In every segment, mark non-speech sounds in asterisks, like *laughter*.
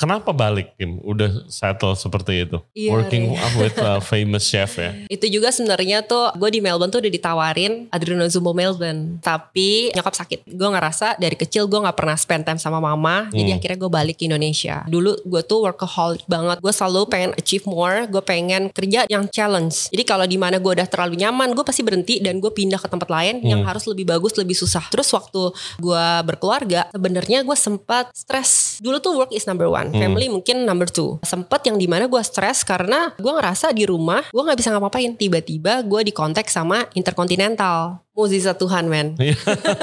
kenapa balik Kim? Udah settle seperti itu. Iya, Working Ray. *laughs* with a *laughs* famous chef ya. Itu juga sebenarnya tuh gue di Melbourne tuh udah ditawarin Adrenozumbo Melbourne. Tapi nyokap sakit. Gue ngerasa dari kecil gue gak pernah spend time sama mama. Jadi Hmm. akhirnya gue balik ke Indonesia. Dulu gue tuh workaholic banget. Gue selalu pengen achieve more. Gue pengen kerja yang challenge. Jadi kalau di mana gue udah terlalu nyaman, gue pasti berhenti dan gue pindah ke tempat lain yang Hmm. harus lebih bagus, lebih susah. Terus waktu gue berkeluarga, sebenarnya gue sempat stres. Dulu tuh work is number one, Hmm. family mungkin number two. Sempet yang di mana gue stres karena gue ngerasa di rumah gue nggak bisa ngapa-ngapain. Tiba-tiba gue di kontak sama Intercontinental. Mukjizat Tuhan men. Iya.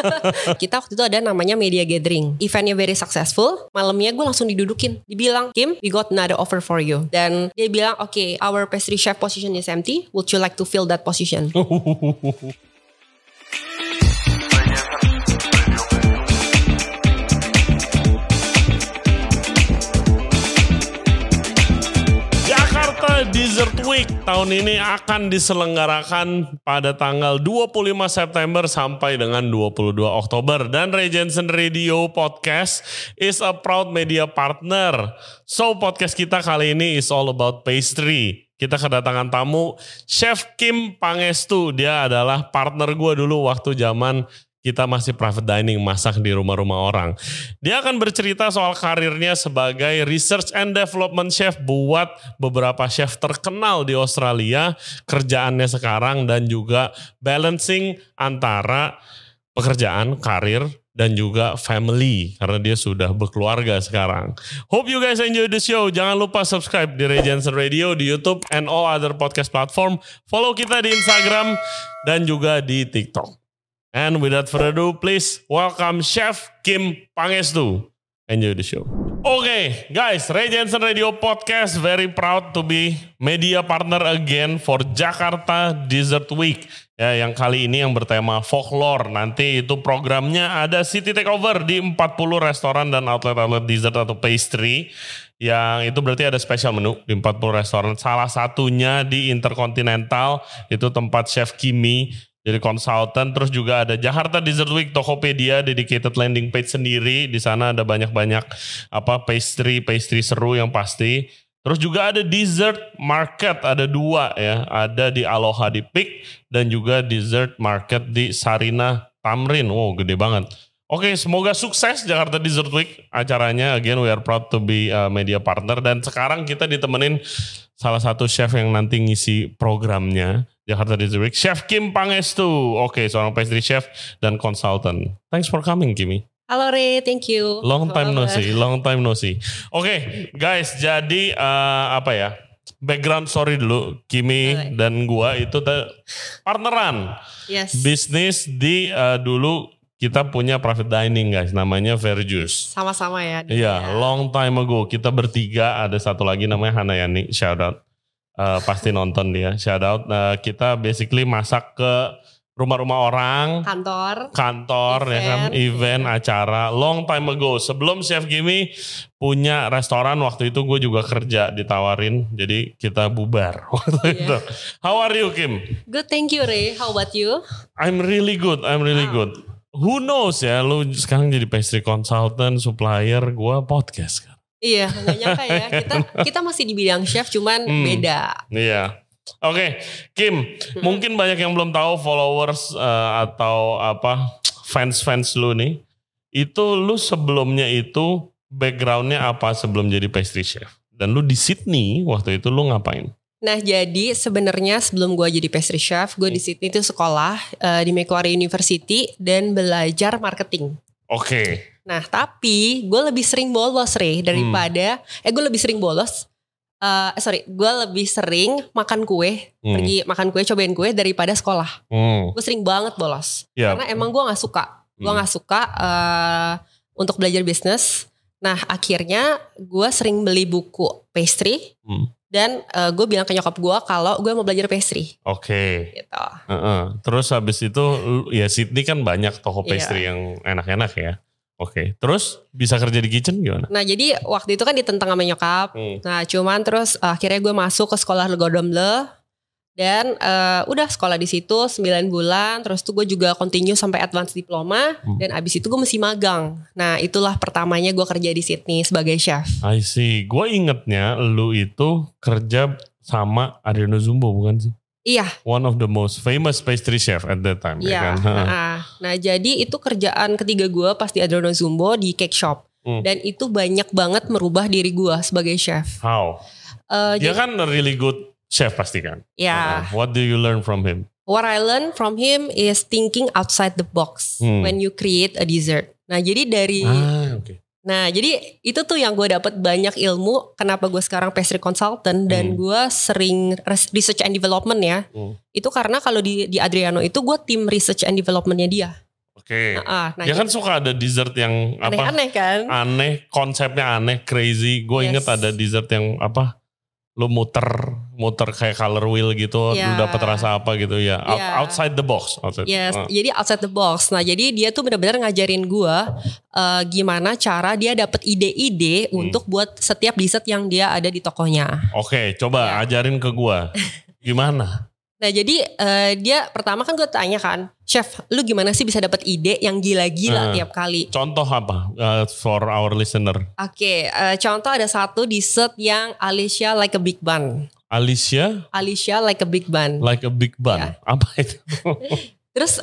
*laughs* Kita waktu itu ada namanya media gathering. Eventnya very successful. Malamnya gue langsung didudukin. Dibilang, Kim, we got another offer for you. Dan dia bilang, okay, our pastry chef position is empty. Would you like to fill that position? *laughs* Dessert Week tahun ini akan diselenggarakan pada tanggal 25 September sampai dengan 22 Oktober dan Regensen Radio Podcast is a proud media partner. So podcast kita kali ini is all about pastry. Kita kedatangan tamu Chef Kim Pangestu. Dia adalah partner gue dulu waktu zaman kita masih private dining masak di rumah-rumah orang. Dia akan bercerita soal karirnya sebagai research and development chef buat beberapa chef terkenal di Australia, kerjaannya sekarang dan juga balancing antara pekerjaan, karir dan juga family karena dia sudah berkeluarga sekarang. Hope you guys enjoy the show. Jangan lupa subscribe di Regency Radio di YouTube and all other podcast platform. Follow kita di Instagram dan juga di TikTok. And without further ado, please welcome Chef Kim Pangestu. Enjoy the show. Oke, guys, Ray Jensen Radio Podcast very proud to be media partner again for Jakarta Dessert Week. Ya, yang kali ini yang bertema folklore. Nanti itu programnya ada City Takeover di 40 restoran dan outlet-outlet dessert atau pastry. Yang itu berarti ada special menu di 40 restoran. Salah satunya di Intercontinental, itu tempat Chef Kimi jadi konsultan terus juga ada Jakarta Dessert Week Tokopedia dedicated landing page sendiri. Di sana ada banyak-banyak apa pastry pastry seru yang pasti. Terus juga ada dessert market ada dua ya. Ada di Aloha di Peak dan juga dessert market di Sarina Tamrin. Wow gede banget. Oke, semoga sukses Jakarta Dessert Week acaranya. Again, we are proud to be a media partner. Dan sekarang kita ditemenin salah satu chef yang nanti ngisi programnya Jakarta Dessert Week, Chef Kim Pangestu. Oke, seorang pastry chef dan consultant. Thanks for coming, Kimi. Halo Re, thank you. Long time no see, long time no see. Oke, guys, jadi eh, apa ya? Background story dulu, Kimi Boleh. dan gua itu partneran Yes. bisnis di eh, dulu kita punya private dining guys, namanya Verjus. Sama-sama ya. Iya, long time ago kita bertiga ada satu lagi namanya Hanayani, shout out. Eh, pasti nonton dia, shout out. Eh, kita basically masak ke rumah-rumah orang, Kantor. kantor ya kan, Event, event, iya. acara, long time ago. Sebelum Chef Kimi punya restoran waktu itu gue juga kerja ditawarin, jadi kita bubar *laughs* waktu Iya. itu. How are you Kim? Good, thank you Re. How about you? I'm really good, I'm really Wow. good. Who knows ya, lu sekarang jadi pastry consultant, supplier, gua podcast kan. Iya, *laughs* nggak nyangka ya. Kita kita masih di bidang chef, cuman Hmm. beda. Iya. Oke, Kim, mungkin banyak yang belum tahu followers eh, atau apa fans-fans lu nih. Itu lu sebelumnya itu backgroundnya apa sebelum jadi pastry chef? Dan lu di Sydney waktu itu lu ngapain? Nah, jadi sebenarnya sebelum gue jadi pastry chef, gue di Sydney itu sekolah eh, di Macquarie University dan belajar marketing. Oke, Nah, tapi gue lebih sering bolos, Re, daripada eh gue lebih sering bolos. eh sorry, gue lebih sering makan kue, Hmm. pergi makan kue, cobain kue daripada sekolah. Hmm. Gue sering banget bolos. Ya, Karena emang gue nggak suka. Gue Hmm. nggak suka eh, untuk belajar bisnis. Nah akhirnya gue sering beli buku pastry Hmm. dan gue bilang ke nyokap gue kalau gue mau belajar pastry oke. gitu. Heeh. Terus habis itu ya Sydney kan banyak toko Iya. pastry yang enak-enak ya. Oke, terus bisa kerja di kitchen gimana? Nah jadi waktu itu kan ditentang sama nyokap. Hmm. Nah cuman terus uh, akhirnya gue masuk ke sekolah Le Cordon Bleu Dan eh, udah sekolah di situ 9 bulan, terus tuh gue juga continue sampai advance diploma, Hmm. dan abis itu gue mesti magang. Nah itulah pertamanya gue kerja di Sydney sebagai chef. I see. Gue ingetnya lu itu kerja sama Adriano Zumbo bukan sih? Iya, One of the most famous pastry chef at that time. ya iya. kan? Nah, nah jadi itu kerjaan ketiga gue pas di Adriano Zumbo di cake shop. Hmm. Dan itu banyak banget merubah diri gue sebagai chef. How? Eh, Dia jadi, kan really good chef pasti kan? ya, Uh, What do you learn from him? what I learned from him is thinking outside the box Hmm. when you create a dessert. Nah jadi dari Ah. Nah, jadi itu tuh yang gue dapat banyak ilmu. Kenapa gue sekarang pastry consultant dan Hmm. gue sering res- research and development ya. Hmm. Itu karena kalau di di Adriano itu gue tim research and developmentnya dia. Oke. Nah, nah, Dia kan suka ada dessert yang apa? aneh-aneh kan? Aneh, konsepnya aneh, crazy. Gue Yes. inget ada dessert yang apa? Lu muter, muter kayak color wheel gitu, Ya. lu dapat rasa apa gitu ya. Out- Ya. Outside the box. Outside. Yes, Ah. jadi outside the box. Nah, jadi dia tuh benar-benar ngajarin gue eh, gimana cara dia dapat ide-ide Hmm. untuk buat setiap dessert yang dia ada di tokonya. Oke, coba Ya. ajarin ke gua. *laughs* Gimana? Nah, jadi eh, dia pertama kan gue tanya kan, chef, lu gimana sih bisa dapat ide yang gila-gila tiap kali? Contoh apa uh, for our listener? Oke, eh, contoh ada satu dessert yang Alicia like a big bun. Alicia Alicia like a big bun. like a big bun. Ya. Apa itu? Terus,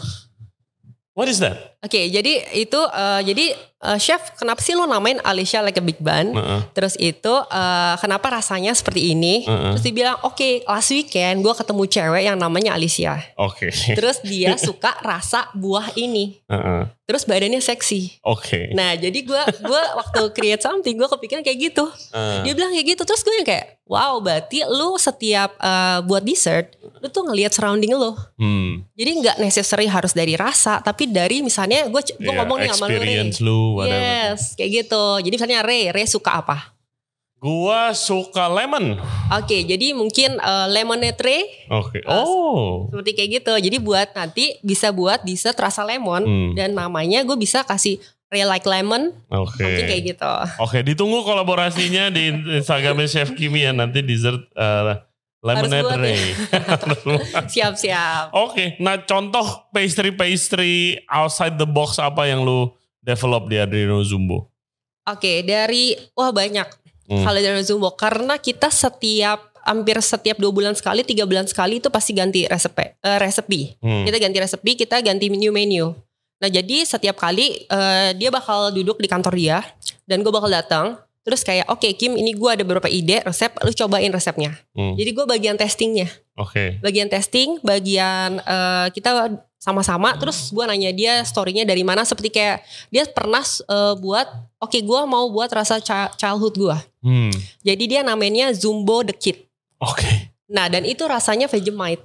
What is that? Oke, jadi itu, eh, jadi eh, chef, kenapa sih lo namain Alicia like a big bun? Heeh. Terus itu, eh, kenapa rasanya seperti ini? Heeh. Terus dia bilang, oke, last weekend gue ketemu cewek yang namanya Alicia. Oke. Terus dia *laughs* suka rasa buah ini. Heeh. Terus badannya seksi. Oke. Nah, jadi gue gua waktu create something, gue kepikiran kayak gitu. Eh, Dia bilang kayak gitu terus gue yang kayak wow berarti lu setiap uh, buat dessert lu tuh ngelihat surrounding lu. hmm. Jadi nggak necessary harus dari rasa tapi dari misalnya gue gue Yeah, ngomong nih sama lu experience lu, whatever. Yes, kayak gitu. Jadi misalnya Ray, Ray suka apa? Gua suka lemon. Oke, jadi mungkin uh, lemonade Ray Oke. Ah, Oh. seperti kayak gitu. Jadi buat nanti bisa buat dessert rasa lemon Hmm. dan namanya gue bisa kasih Ray like lemon, Oke. mungkin kayak gitu. Oke, ditunggu kolaborasinya di Instagramnya Chef Kimi ya nanti dessert uh, lemonade buat ya. *laughs* Ray. Siap-siap. Oke, nah contoh pastry-pastry outside the box apa yang lu develop di Adreno Zumbo? Oke, dari wah banyak. Hmm. Kalau dari Zumbo karena kita setiap hampir setiap dua bulan sekali, tiga bulan sekali itu pasti ganti resepi. eh, resepi. Hmm. Kita ganti resepi, kita ganti menu menu. Nah jadi setiap kali eh, dia bakal duduk di kantor dia dan gue bakal datang. Terus kayak oke Kim ini gue ada beberapa ide resep, lu cobain resepnya. Hmm. Jadi gue bagian testingnya, Oke. bagian testing, bagian eh, kita sama-sama. Terus gue nanya dia storynya dari mana. Seperti kayak dia pernah eh, buat, oke gue mau buat rasa chi- childhood gue. Hmm. Jadi dia namanya Zumbo the Kid. Oke. Nah dan itu rasanya Vegemite.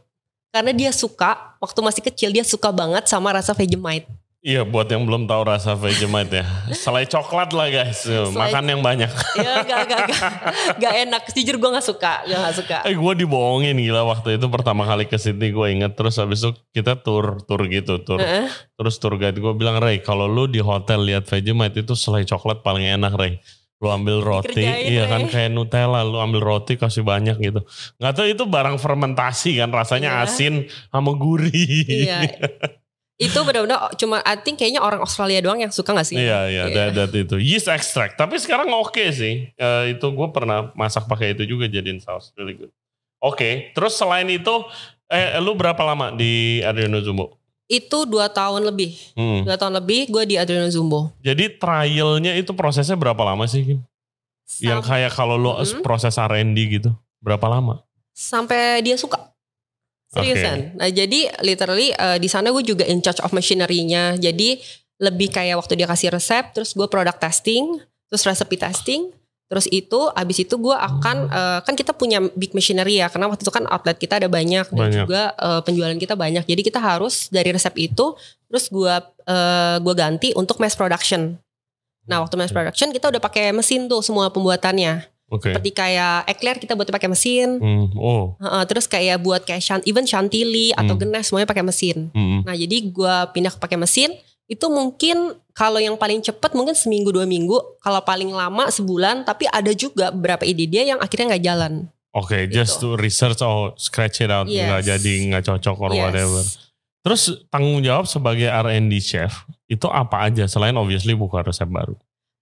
Karena dia suka, waktu masih kecil dia suka banget sama rasa Vegemite. Iya buat yang belum tahu rasa Vegemite ya. Selai coklat lah guys. Makan yang banyak. Ya gak, gak, gak, gak enak. Jujur gue gak suka, gue gak suka. Eh gue dibohongin gila waktu itu pertama kali ke Sydney gue inget terus habis itu kita tour tour gitu tour Heeh. terus tour guide gue bilang Ray kalau lu di hotel lihat Vegemite itu selai coklat paling enak Ray lu ambil roti Dikerjain, iya kan kayak Nutella lu ambil roti kasih banyak gitu nggak tahu itu barang fermentasi kan rasanya Iya. asin sama gurih Iya. *laughs* Itu benar-benar cuma I think kayaknya orang Australia doang yang suka gak sih? Iya iya that, that itu yeast extract tapi sekarang oke sih Eh, itu gue pernah masak pakai itu juga jadiin saus really good oke terus selain itu eh lu berapa lama di Adriano Zumbo Itu dua tahun lebih. Hmm. Dua tahun lebih gue di Adriano Zumbo. Jadi trialnya itu prosesnya berapa lama sih Kim? Yang Sam- kayak kalau lo Hmm. proses R&D gitu berapa lama? sampai dia suka. Seriusan. Nah jadi literally eh, di sana gue juga in charge of machinery-nya. Jadi lebih kayak waktu dia kasih resep, terus gue product testing, terus recipe testing, terus itu abis itu gue akan eh, kan kita punya big machinery ya, karena waktu itu kan outlet kita ada banyak dan Banyak. juga eh, penjualan kita banyak. Jadi kita harus dari resep itu, terus gue eh, gue ganti untuk mass production. Nah waktu mass production kita udah pakai mesin tuh semua pembuatannya. Oke. Seperti kayak eclair kita buat pakai mesin. Hmm, Oh. Heeh, terus kayak buat kayak shan- even chantilly atau Hmm. genes semuanya pakai mesin. Hmm. Nah jadi gua pindah ke pakai mesin itu mungkin kalau yang paling cepet mungkin seminggu dua minggu, kalau paling lama sebulan. Tapi ada juga beberapa ide dia yang akhirnya nggak jalan. Oke, just to research or scratch it out, Yes. nggak jadi nggak cocok or Yes. whatever. Terus tanggung jawab sebagai R&D chef itu apa aja selain obviously buka resep baru,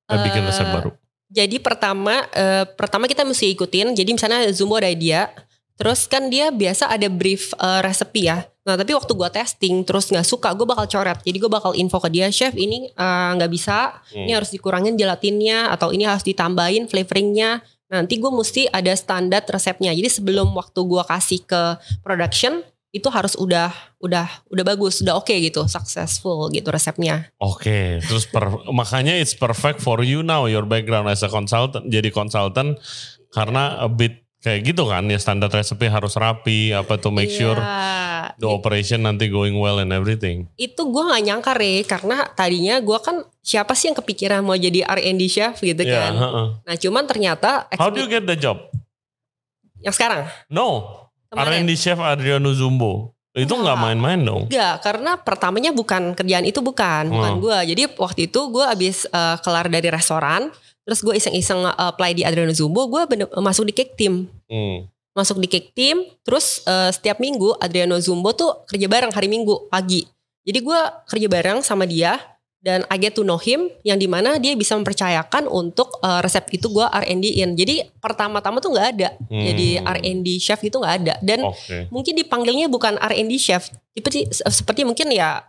eh, bikin resep Eh, baru. Jadi pertama, eh, pertama kita mesti ikutin. Jadi misalnya Zumbo ada dia, terus kan dia biasa ada brief eh, resepi ya. Nah tapi waktu gua testing terus nggak suka, gue bakal coret. Jadi gue bakal info ke dia, chef ini eh, nggak bisa, ini Hmm. harus dikurangin gelatinnya atau ini harus ditambahin flavoringnya. Nanti gue mesti ada standar resepnya. Jadi sebelum waktu gua kasih ke production itu harus udah udah udah bagus, udah oke gitu, successful gitu resepnya. Oke, terus per- makanya it's perfect for you now your background as a consultant jadi consultant karena a bit kayak gitu kan ya standar resepi harus rapi apa to make sure Iya. the operation nanti going well and everything. itu gue nggak nyangka re karena tadinya gue kan siapa sih yang kepikiran mau jadi R&D chef gitu Ya, kan heeh. nah cuman ternyata How do you get the job? yang sekarang No, kemarin R&D chef Adriano Zumbo. Itu nggak main-main dong. Enggak, karena pertamanya bukan kerjaan itu bukan, bukan Hmm. gue. Jadi waktu itu gue abis eh, kelar dari restoran, terus gue iseng-iseng eh, apply di Adriano Zumbo, gue bener- masuk di cake team. Hmm. Masuk di cake team, terus eh, setiap minggu Adriano Zumbo tuh kerja bareng hari Minggu pagi. Jadi gue kerja bareng sama dia dan I get to know him yang di mana dia bisa mempercayakan untuk eh, resep itu gue R&D-in. Jadi pertama-tama tuh nggak ada. Hmm. Jadi R&D chef itu nggak ada. Dan Oke. mungkin dipanggilnya bukan R&D chef, seperti seperti mungkin ya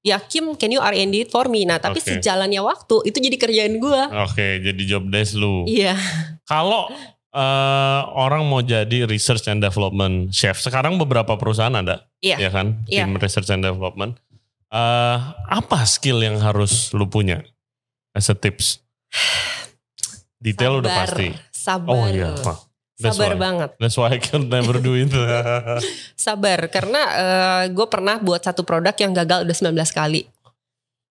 ya Kim can you R&D it for me. Nah, tapi Oke. sejalannya waktu itu jadi kerjaan gua. Oke, jadi job desk lu. Iya. Kalau eh, orang mau jadi research and development chef, sekarang beberapa perusahaan ada, Iya. ya kan? Iya. Tim research and development. Eh, apa skill yang harus lu punya as a tips? *sighs* Detail udah Sabar. pasti. Sabar. Oh iya, that's Sabar why. banget. That's why I can never do it. *laughs* Sabar karena gue pernah buat satu produk yang gagal udah 19 kali.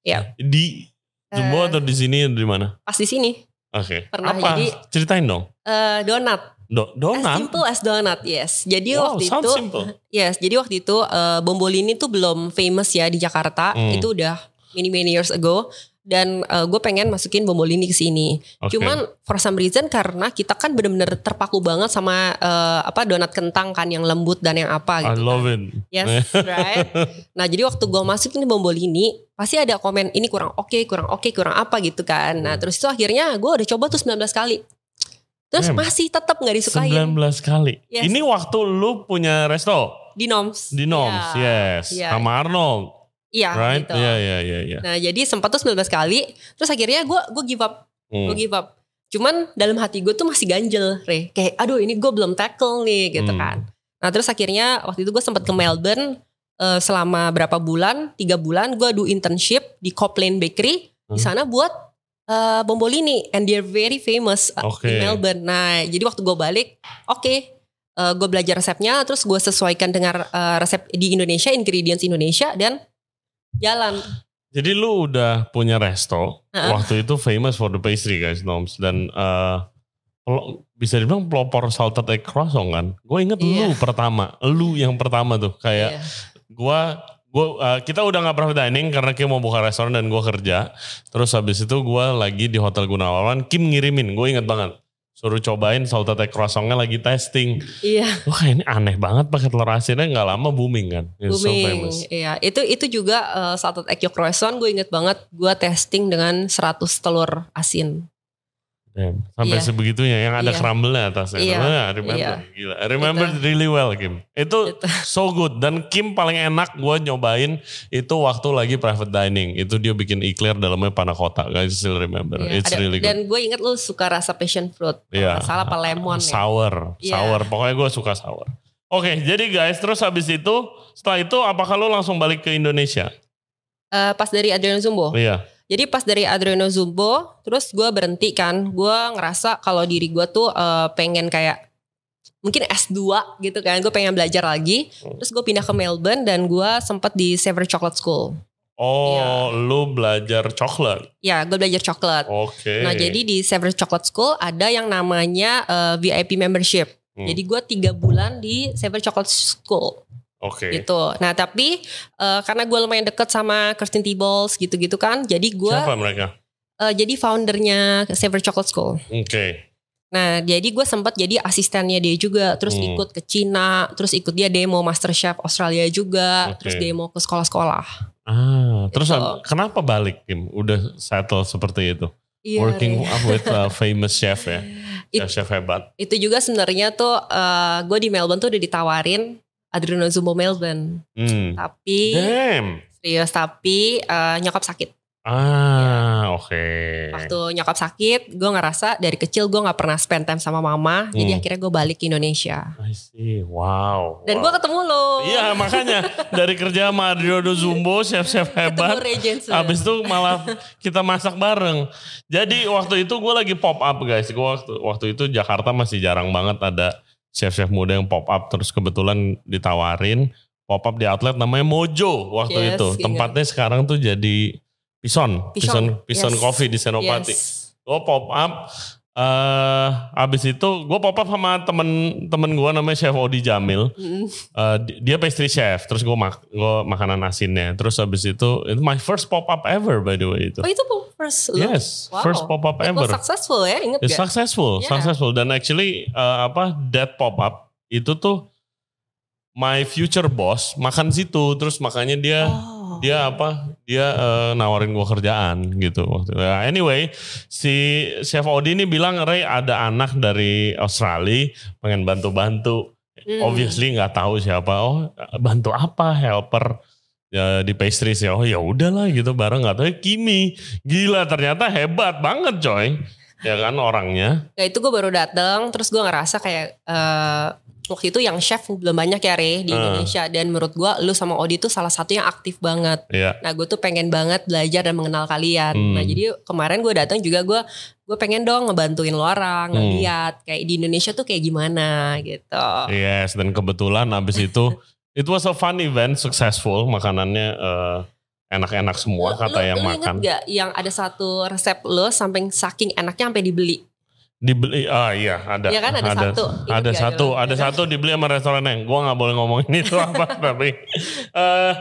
Ya, di Zumbo Eh. atau di sini atau di mana? pas di sini Oke. Pernah, Apa? jadi- Ceritain dong. eh, donat. Do As donat. simple as donat, yes. Jadi Wow, waktu itu simple. Yes, jadi waktu itu eh, Bombolini tuh belum famous ya di Jakarta. Hmm. Itu udah many many years ago. Dan gue pengen masukin Bombolini ke sini. Oke. Cuman for some reason karena kita kan bener-bener terpaku banget sama eh, apa donat kentang kan yang lembut dan yang apa I gitu. love kan. it. Yes, *laughs* right. Nah jadi waktu gue masukin Bombolini pasti ada komen ini kurang oke, kurang oke, kurang apa gitu kan. Nah Hmm. terus itu akhirnya gue udah coba tuh 19 kali. Terus Damn. masih tetap nggak disukain 19 kali. Yes. Ini waktu lu punya resto di Noms. di Noms, Iya. yes. Iya. Sama Arnold, Iya right? gitu. Iya, iya, iya, iya. Nah jadi sempat tuh 19 kali. Terus akhirnya gue gue give up, Hmm. gue give up. Cuman dalam hati gue tuh masih ganjel, Re. Kayak aduh ini gue belum tackle nih gitu Hmm. kan. Nah terus akhirnya waktu itu gue sempat ke Melbourne eh, selama berapa bulan, tiga bulan gue do internship di Copland Bakery di Hmm. sana buat eh, Bombolini and they're very famous uh, Oke. di Melbourne. Nah jadi waktu gue balik, oke. gue belajar resepnya, terus gue sesuaikan dengan eh, resep di Indonesia, ingredients Indonesia dan jalan. Jadi lu udah punya resto, Heeh. waktu itu famous for the pastry guys, Noms. Dan eh, pelo- bisa dibilang pelopor salted egg croissant kan. Gue inget lu Iya. pertama, lu yang pertama tuh. Kayak Iya. gua gua uh, kita udah nggak private dining karena Kim mau buka restoran dan gua kerja. Terus habis itu gua lagi di Hotel Gunawan, Kim ngirimin, gue inget banget. Suruh cobain salted egg croissantnya lagi testing. Iya. Wah ini aneh banget pakai telur asinnya nggak lama booming kan. It's so booming. famous. Iya, itu itu juga uh, salted egg yolk croissant gue inget banget gue testing dengan 100 telur asin. Damn. Sampai Iya. sebegitunya yang ada Iya. crumble-nya atasnya. Namanya, I remember. Iya. Gila. I remember really well Kim. Itu Itu. *laughs* so good. Dan Kim paling enak gue nyobain itu waktu lagi private dining. Itu dia bikin eclair dalamnya panna cotta. Guys still remember. Iya, It's ada- really good. Dan gue inget lu suka rasa passion fruit. Nggak salah apa lemon ya. Sour, Iya. sour. Pokoknya gue suka sour. Oke, jadi guys, terus habis itu, setelah itu apakah lo langsung balik ke Indonesia? Eh, pas dari Adriano Zumbo. Iya. Jadi pas dari Adriano Zumbo, terus gue berhenti kan. Gue ngerasa kalau diri gue tuh eh, pengen kayak mungkin S2 gitu kan. Gue pengen belajar lagi. Hmm. Terus gue pindah ke Melbourne dan gue sempet di Savory Chocolate School. Oh, Iya. lo belajar coklat. Ya, gue belajar coklat. Oke. Nah jadi di Savory Chocolate School ada yang namanya eh, VIP membership. Hmm. Jadi gue tiga bulan di Savory Chocolate School Oke. gitu. Nah tapi eh, karena gue lumayan deket sama Kirsten Tibbles gitu-gitu kan. Jadi gue Siapa mereka? eh, jadi foundernya Savory Chocolate School. Oke. Nah, jadi gue sempat jadi asistennya dia juga, terus Hmm. ikut ke Cina, terus ikut dia demo MasterChef Australia juga, Oke. terus demo ke sekolah-sekolah. Ah, terus Gitu. ab- kenapa balik Kim? Udah settle seperti itu. Iya, Working Re. up with a famous chef ya. *laughs* It- Chef-chef hebat. Itu juga sebenarnya tuh gue di Melbourne tuh udah ditawarin Adreno Zumbo Melbourne, Hmm. tapi Damn. serius tapi eh, nyokap sakit. Ah, oke. Waktu nyokap sakit, gue ngerasa dari kecil gue nggak pernah spend time sama mama, jadi Hmm. akhirnya gue balik ke Indonesia. I see. Wow. Dan wow. gue ketemu lo. Iya makanya dari kerja sama Adriodo Zumbo *laughs* chef-chef hebat. Abis itu malah kita masak bareng. Jadi waktu itu gue lagi pop up guys. Gue waktu waktu itu Jakarta masih jarang banget ada chef-chef muda yang pop up. Terus kebetulan ditawarin pop up di outlet namanya Mojo waktu Yes, itu. iya. Tempatnya sekarang tuh jadi Pison, Pison, Pison, Pison yes. Coffee di Senopati. Yes. Gue pop up. eh abis itu gue pop up sama temen temen gue namanya Chef Odi Jamil. Mm. Di- dia pastry chef, terus gue mak gua makanan asinnya. Terus habis itu, itu my first pop up ever by the way itu. Oh itu first lo? Yes, Wow. first pop up It ever. successful ya, inget It's gak? successful, Yeah. successful. Dan actually eh, apa that pop up itu tuh my future boss makan situ, terus makanya dia Oh. dia apa dia eh, nawarin gua kerjaan gitu waktu itu. Ya, anyway si chef Odi ini bilang Ray ada anak dari Australia pengen bantu-bantu. Hmm. obviously nggak tahu siapa. Oh bantu apa? Helper ya di pastries ya oh ya udahlah gitu bareng nggak tahu. Kimi gila ternyata hebat banget coy. Ya kan orangnya. Ya itu gue baru dateng, terus gue ngerasa kayak eh, waktu itu yang chef belum banyak ya Re di Hmm. Indonesia dan menurut gue lu sama Odi tuh salah satu yang aktif banget. ya Nah gue tuh pengen banget belajar dan mengenal kalian. Hmm. Nah jadi kemarin gue datang juga gue gue pengen dong ngebantuin lo orang, Hmm. ngeliat kayak di Indonesia tuh kayak gimana gitu. yes dan kebetulan abis itu *laughs* it was a fun event successful makanannya eh, enak-enak semua kata lu- yang lu makan inget gak yang ada satu resep lo sampai saking enaknya sampai dibeli? Dibeli ah iya ada Iya kan, ada satu. Ingat ada satu ada Iya kan? satu dibeli sama restorannya gue nggak boleh ngomongin *laughs* itu apa tapi eh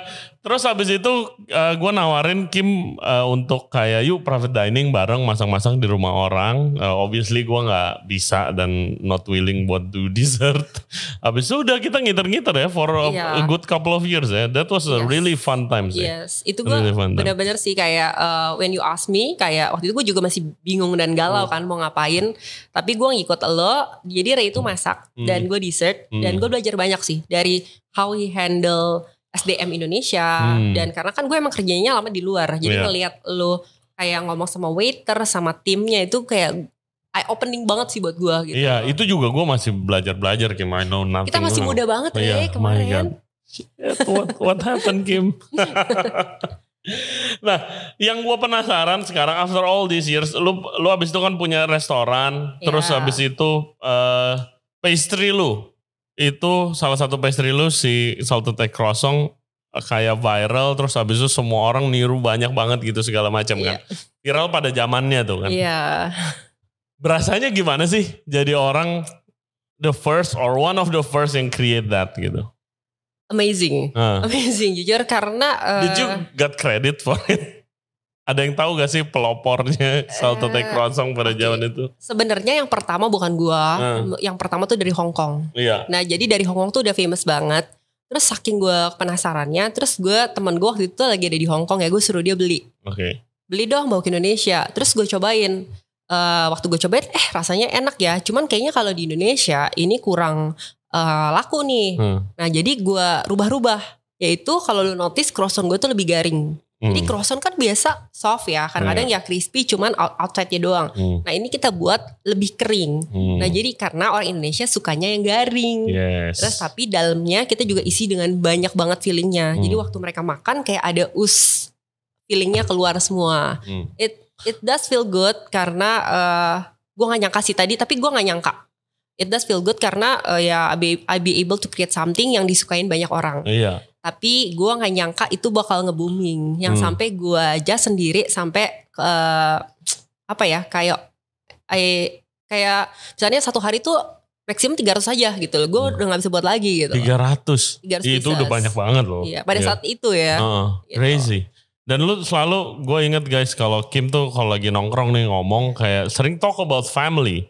terus habis itu gue nawarin Kim eh, untuk kayak yuk private dining bareng masak-masak di rumah orang Eh, obviously gue nggak bisa dan not willing buat do *laughs* dessert habis itu udah kita ngiter-ngiter ya for a, a Iya. good couple of years ya that was a Yes. really fun time sih Yes, itu gue Really bener-bener sih kayak uh, when you ask me, kayak waktu itu gue juga masih bingung dan galau Hmm. kan mau ngapain. Tapi gue ngikut lo, jadi Ray itu masak Hmm. dan gue dessert Hmm. dan gue belajar banyak sih dari how he handle SDM Indonesia Hmm. dan karena kan gue emang kerjanya lama di luar, jadi Iya. ngelihat lo kayak ngomong sama waiter sama timnya itu kayak eye opening banget sih buat gue gitu. Iya itu juga gue masih belajar-belajar Kim I know nothing Kita masih now. muda banget Iya, ya my kemarin. Shit, what, what happened Kim? *laughs* nah, yang gue penasaran sekarang after all these years, lu lu abis itu kan punya restoran, terus Iya. abis itu eh, pastry lu itu salah satu pastry lu si salted egg croissant eh, kayak viral, terus abis itu semua orang niru banyak banget gitu segala macam kan. Viral pada zamannya tuh kan. Iya. Berasanya gimana sih jadi orang the first or one of the first yang create that gitu? Amazing. Nah. Amazing jujur karena uh, Did you got credit for it? Ada yang tahu gak sih pelopornya *laughs* salted egg Eh, croissant pada oke. zaman itu? sebenarnya yang pertama bukan gua, Hmm. yang pertama tuh dari Hong Kong. Iya. Nah jadi dari Hong Kong tuh udah famous banget. Terus saking gua penasarannya, terus gua temen gua waktu itu lagi ada di Hong Kong ya, gue suruh dia beli, Oke. beli dong bawa ke Indonesia. Terus gue cobain, Eh, waktu gue cobain, eh rasanya enak ya. Cuman kayaknya kalau di Indonesia ini kurang eh, laku nih. Hmm. Nah jadi gua rubah-rubah, yaitu kalau lu notice croissant gue tuh lebih garing. Jadi Hmm. croissant kan biasa soft ya, kadang-kadang ya crispy cuman out- outside-nya doang. Hmm. Nah ini kita buat lebih kering. Hmm. Nah jadi karena orang Indonesia sukanya yang garing. Yes. Terus tapi dalamnya kita juga isi dengan banyak banget fillingnya. Jadi Hmm. waktu mereka makan kayak ada us fillingnya keluar semua. Hmm. It it does feel good karena eh gue gak nyangka sih tadi, tapi gue gak nyangka. It does feel good karena eh, ya I be, I be able to create something yang disukain banyak orang. Iya. Tapi gue nggak nyangka itu bakal nge-booming. Yang Hmm. sampai gue aja sendiri sampai eh, apa ya kayak eh, kayak misalnya satu hari tuh maksimum 300 aja gitu loh. Gue Hmm. udah nggak bisa buat lagi gitu. 300. 300 Itu udah banyak banget loh. Iya, pada Iya. saat itu ya. Heeh, Gitu. crazy. Dan lu selalu gue inget guys kalau Kim tuh kalau lagi nongkrong nih ngomong kayak sering talk about family.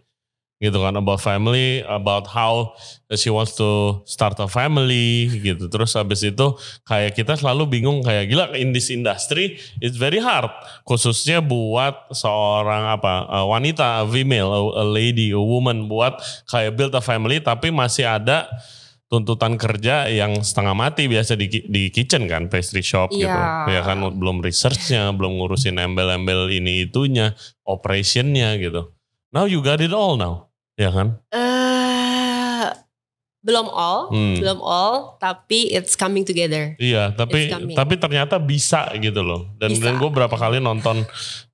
Gitu kan about family, about how she wants to start a family gitu. Terus habis itu kayak kita selalu bingung kayak gila in this industry it's very hard khususnya buat seorang apa wanita, a female, a, a lady, a woman buat kayak build a family tapi masih ada tuntutan kerja yang setengah mati biasa di di kitchen kan pastry shop gitu Iya. ya kan belum researchnya belum ngurusin embel-embel ini itunya operationnya gitu now you got it all now ya kan Eh, belum all, Hmm. belum all, tapi it's coming together. iya tapi tapi ternyata bisa gitu loh dan Bisa. dan gue berapa kali nonton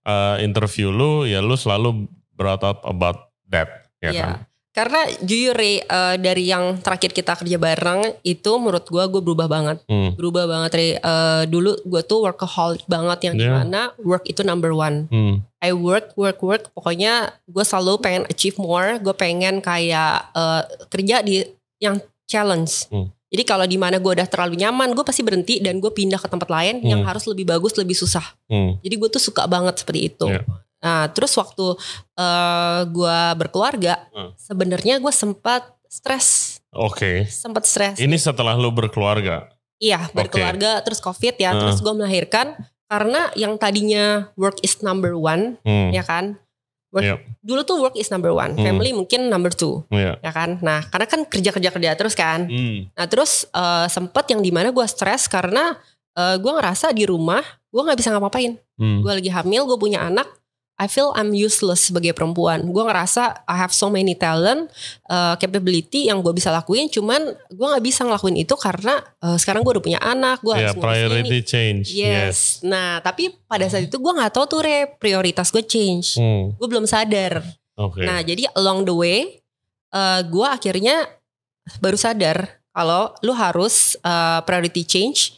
uh, interview lu ya lu selalu brought up about that ya Iya. kan Karena jujur eh, dari yang terakhir kita kerja bareng itu menurut gua gue berubah banget. Hmm. Berubah banget Ray. Eh, dulu gue tuh workaholic banget yang Iya. di mana work itu number one. Hmm. I work, work, work. Pokoknya gue selalu pengen achieve more. Gue pengen kayak eh, kerja di yang challenge. Hmm. Jadi kalau di mana gue udah terlalu nyaman, gue pasti berhenti dan gue pindah ke tempat lain yang Hmm. harus lebih bagus, lebih susah. Hmm. Jadi gue tuh suka banget seperti itu. Iya. Nah terus waktu eh gue berkeluarga, Hmm. sebenarnya gue sempat stres, oke sempat stres. ini setelah lu berkeluarga Iya berkeluarga, terus covid ya, Hmm. terus gue melahirkan. Karena yang tadinya work is number one, Hmm. ya kan? Work, Yep. Dulu tuh work is number one, Hmm. family mungkin number two, Iya. ya kan? Nah karena kan kerja kerja kerja terus kan. Hmm. Nah terus eh, sempet yang di mana gue stres karena eh, gue ngerasa di rumah gue nggak bisa ngapa-ngapain. Hmm. gue lagi hamil, gue punya anak, I feel I'm useless sebagai perempuan. Gue ngerasa I have so many talent, uh, capability yang gue bisa lakuin, cuman gue nggak bisa ngelakuin itu karena uh, sekarang gue udah punya anak, gue Ya, harus priority ini. change. Yes. Nah, tapi pada saat itu gue nggak tahu tuh re prioritas gue change. Hmm, Gue belum sadar. Oke. Nah, jadi along the way, uh, gue akhirnya baru sadar kalau lu harus uh, priority change.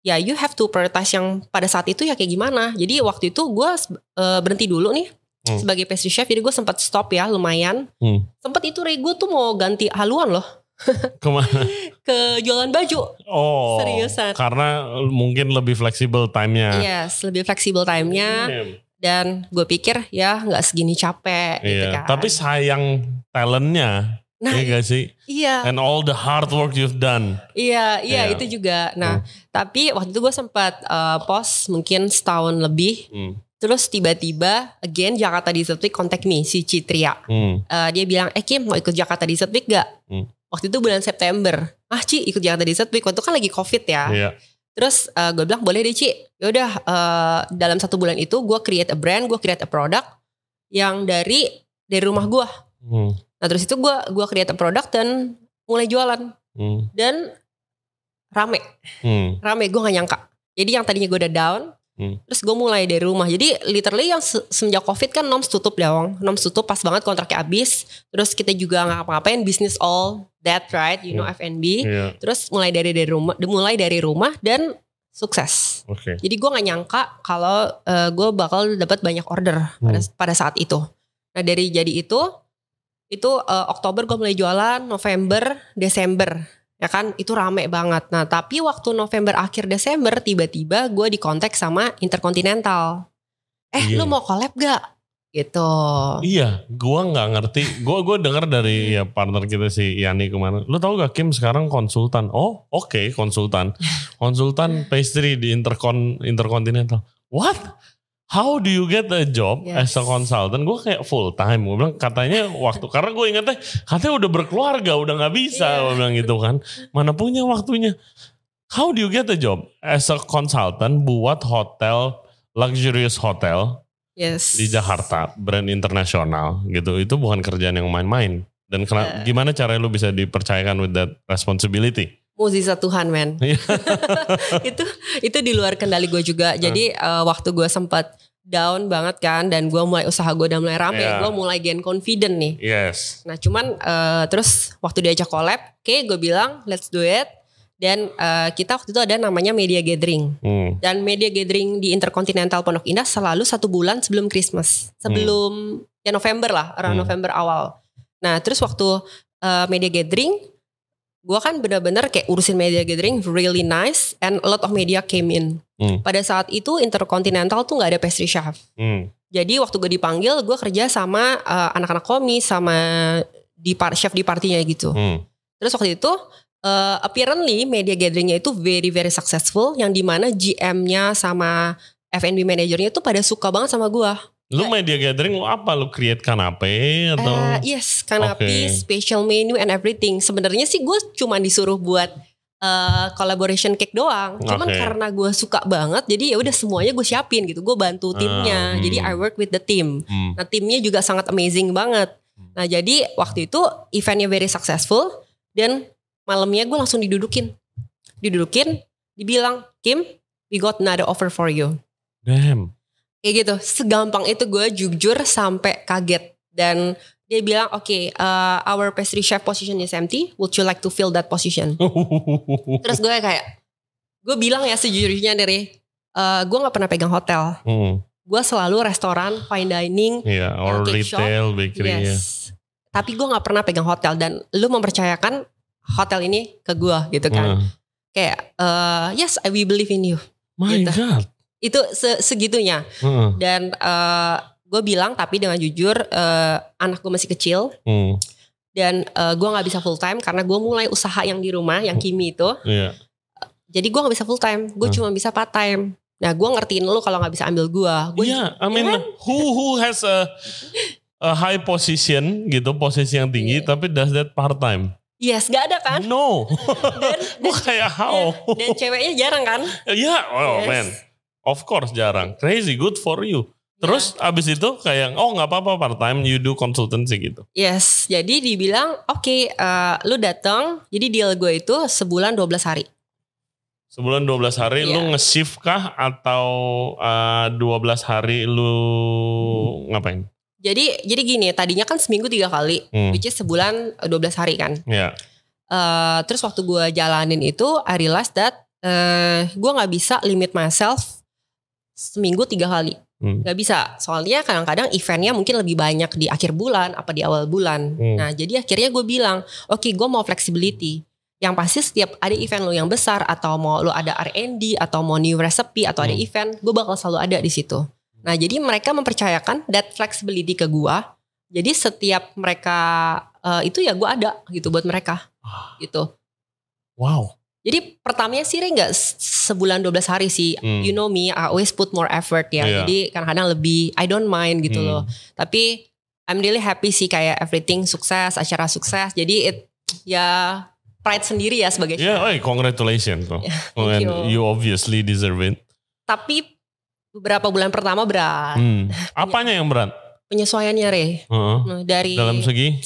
Ya, you have to prioritize yang pada saat itu ya kayak gimana. Jadi waktu itu gue uh, berhenti dulu nih Hmm. sebagai pastry chef. Jadi gue sempat stop ya, lumayan. Hmm. Sempat itu Ray, gue tuh mau ganti haluan loh *laughs* Ke mana? ke jualan baju. Oh. Seriusan. Karena mungkin lebih fleksibel time-nya. Yes, lebih fleksibel time-nya. Iya. Dan gue pikir ya nggak segini capek gitu Iya. kan. Tapi sayang talentnya. Nah, Iya gak sih? iya. And all the hard work you've done. Iya, iya Iya. itu juga. Nah, tapi waktu itu gue sempat uh, post mungkin setahun lebih. Hmm. Terus tiba-tiba, again Jakarta Week contact me si Citria. Hmm. Uh, dia bilang, eh Kim mau ikut Jakarta Week gak? Hmm. Waktu itu bulan September. Ah Ci ikut Jakarta Dessert Week. Waktu itu kan lagi covid ya. Iya. Terus uh, gue bilang boleh deh Ci. Yaudah uh, dalam satu bulan itu gue create a brand, gue create a product yang dari dari rumah gue. Hmm. Nah terus itu gue gua create a product dan mulai jualan. Hmm. Dan rame. Hmm. rame gue gak nyangka jadi yang tadinya gue udah down Hmm. terus gue mulai dari rumah jadi literally yang se- semenjak covid kan noms tutup dong noms tutup pas banget kontraknya habis terus kita juga nggak ngapa-ngapain bisnis all that right you know F&B Iya. terus mulai dari dari rumah mulai dari rumah dan sukses Oke. jadi gue nggak nyangka kalau gue bakal dapat banyak order pada Hmm. pada saat itu nah dari jadi itu itu eh, Oktober gue mulai jualan November Desember ya kan itu rame banget nah tapi waktu November akhir Desember tiba-tiba gue dikontak sama Intercontinental eh Iya. lu mau collab gak gitu Iya, gua nggak ngerti. Gua gua dengar dari ya partner kita si Yani ke mana. Lu tahu gak Kim sekarang konsultan? Oh, oke konsultan. *laughs* Konsultan pastry di Intercon Intercontinental. What? How do you get a job Yes. as a consultant? Gue kayak full time. Gue bilang katanya waktu karena gue ingetnya katanya udah berkeluarga, udah nggak bisa. Iya. Gue bilang gitu kan. Mana punya waktunya? How do you get a job as a consultant buat hotel luxurious hotel yes di Jakarta brand internasional gitu itu bukan kerjaan yang main-main dan kena- Eh. gimana cara lu bisa dipercayakan with that responsibility Muzizat Tuhan men. Iya. *laughs* itu itu di luar kendali gue juga. Jadi eh, waktu gue sempat down banget kan dan gue mulai usaha gue udah mulai rame Iya. gue mulai gain confident nih. Yes. Nah cuman eh, terus waktu diajak collab oke gue bilang let's do it. Dan eh, kita waktu itu ada namanya media gathering. Hmm. dan media gathering di Intercontinental Pondok Indah selalu satu bulan sebelum Christmas. Sebelum ya November lah around Hmm. November awal. Nah terus waktu eh, media gathering gue kan bener-bener kayak urusin media gathering really nice and a lot of media came in Hmm. pada saat itu Intercontinental tuh nggak ada pastry chef Hmm. Jadi waktu gue dipanggil, gue kerja sama uh, anak-anak komis, sama di par chef di partinya gitu. Hmm. Terus waktu itu uh, apparently media gatheringnya itu very very successful, yang di mana GM-nya sama F&B manajernya itu pada suka banget sama gue. Lu media gathering lu apa? Lu create kanape atau? Uh, yes, kanapi, Oke. special menu and everything. Sebenarnya sih gue cuma disuruh buat uh, collaboration cake doang. Cuman Oke. karena gue suka banget, jadi ya udah semuanya gue siapin gitu. Gue bantu timnya. Hmm. Jadi I work with the team. Hmm. Nah timnya juga sangat amazing banget. Nah jadi waktu itu eventnya very successful dan malamnya gue langsung didudukin, didudukin, dibilang Kim, we got another offer for you. Damn. Kayak gitu, segampang itu gue jujur sampai kaget dan dia bilang oke, uh, our pastry chef position is empty, would you like to fill that position? *laughs* Terus gue kayak, gue bilang ya sejujurnya dari, uh, gue nggak pernah pegang hotel, Hmm. gue selalu restoran, fine dining, Iya, or Cake shop. retail, bakery ya. Yes. Tapi gue nggak pernah pegang hotel dan lu mempercayakan hotel ini ke gue gitu kan. Hmm. Kayak uh, yes, I we believe in you. My Gitu. God. Itu se- segitunya. Hmm. Dan gue bilang tapi dengan jujur uh, anak gue masih kecil Hmm. dan gue nggak bisa full time karena gue mulai usaha yang di rumah yang kimi itu. Iya. Jadi gue nggak bisa full time. Gue Hmm. cuma bisa part time. Nah gue ngertiin lu kalau nggak bisa ambil gue. Gue Iya, I mean kan? who who has a a high position gitu, posisi yang tinggi Iya. tapi does that part time? yes gak ada kan. No. Dan, Gue *laughs* kayak how? dan ceweknya jarang kan. Iya, oh Yes. man. Of course jarang. Crazy, good for you. Terus abis itu kayak oh nggak apa-apa part time you do consultancy gitu. Yes, jadi dibilang oke, eh, lu datang. Jadi deal gue itu sebulan 12 hari. Sebulan 12 hari Iya. lu nge-shift kah atau uh, 12 hari lu ngapain? Jadi jadi gini, tadinya kan seminggu tiga kali, Hmm. which is sebulan eh, 12 hari kan. Ya. Eh, terus waktu gue jalanin itu, I realized that eh gue nggak bisa limit myself seminggu tiga kali. Hmm. Gak bisa, soalnya kadang-kadang eventnya mungkin lebih banyak di akhir bulan apa di awal bulan. Hmm. Nah jadi akhirnya gue bilang, oke gue mau flexibility. Yang pasti setiap ada event lo yang besar atau mau lo ada R&D atau mau new recipe atau ada Hmm. event, gue bakal selalu ada di situ. Nah jadi mereka mempercayakan that flexibility ke gue. Jadi setiap mereka eh, itu ya gue ada gitu buat mereka gitu. Wow. Jadi pertamanya sih nggak se- sebulan 12 hari sih. Hmm. You know me, I always put more effort ya. Iya. Jadi kadang-kadang lebih I don't mind gitu Hmm. loh. Tapi I'm really happy sih kayak everything sukses, acara sukses. Jadi it ya pride sendiri ya sebagai Ya, chef. oh, congratulations. *laughs* thank And you. you obviously deserve it. Tapi beberapa bulan pertama berat. Hmm. *laughs* Apanya yang berat? Penyesuaiannya Re. Heeh. Nah, dari Dalam segi?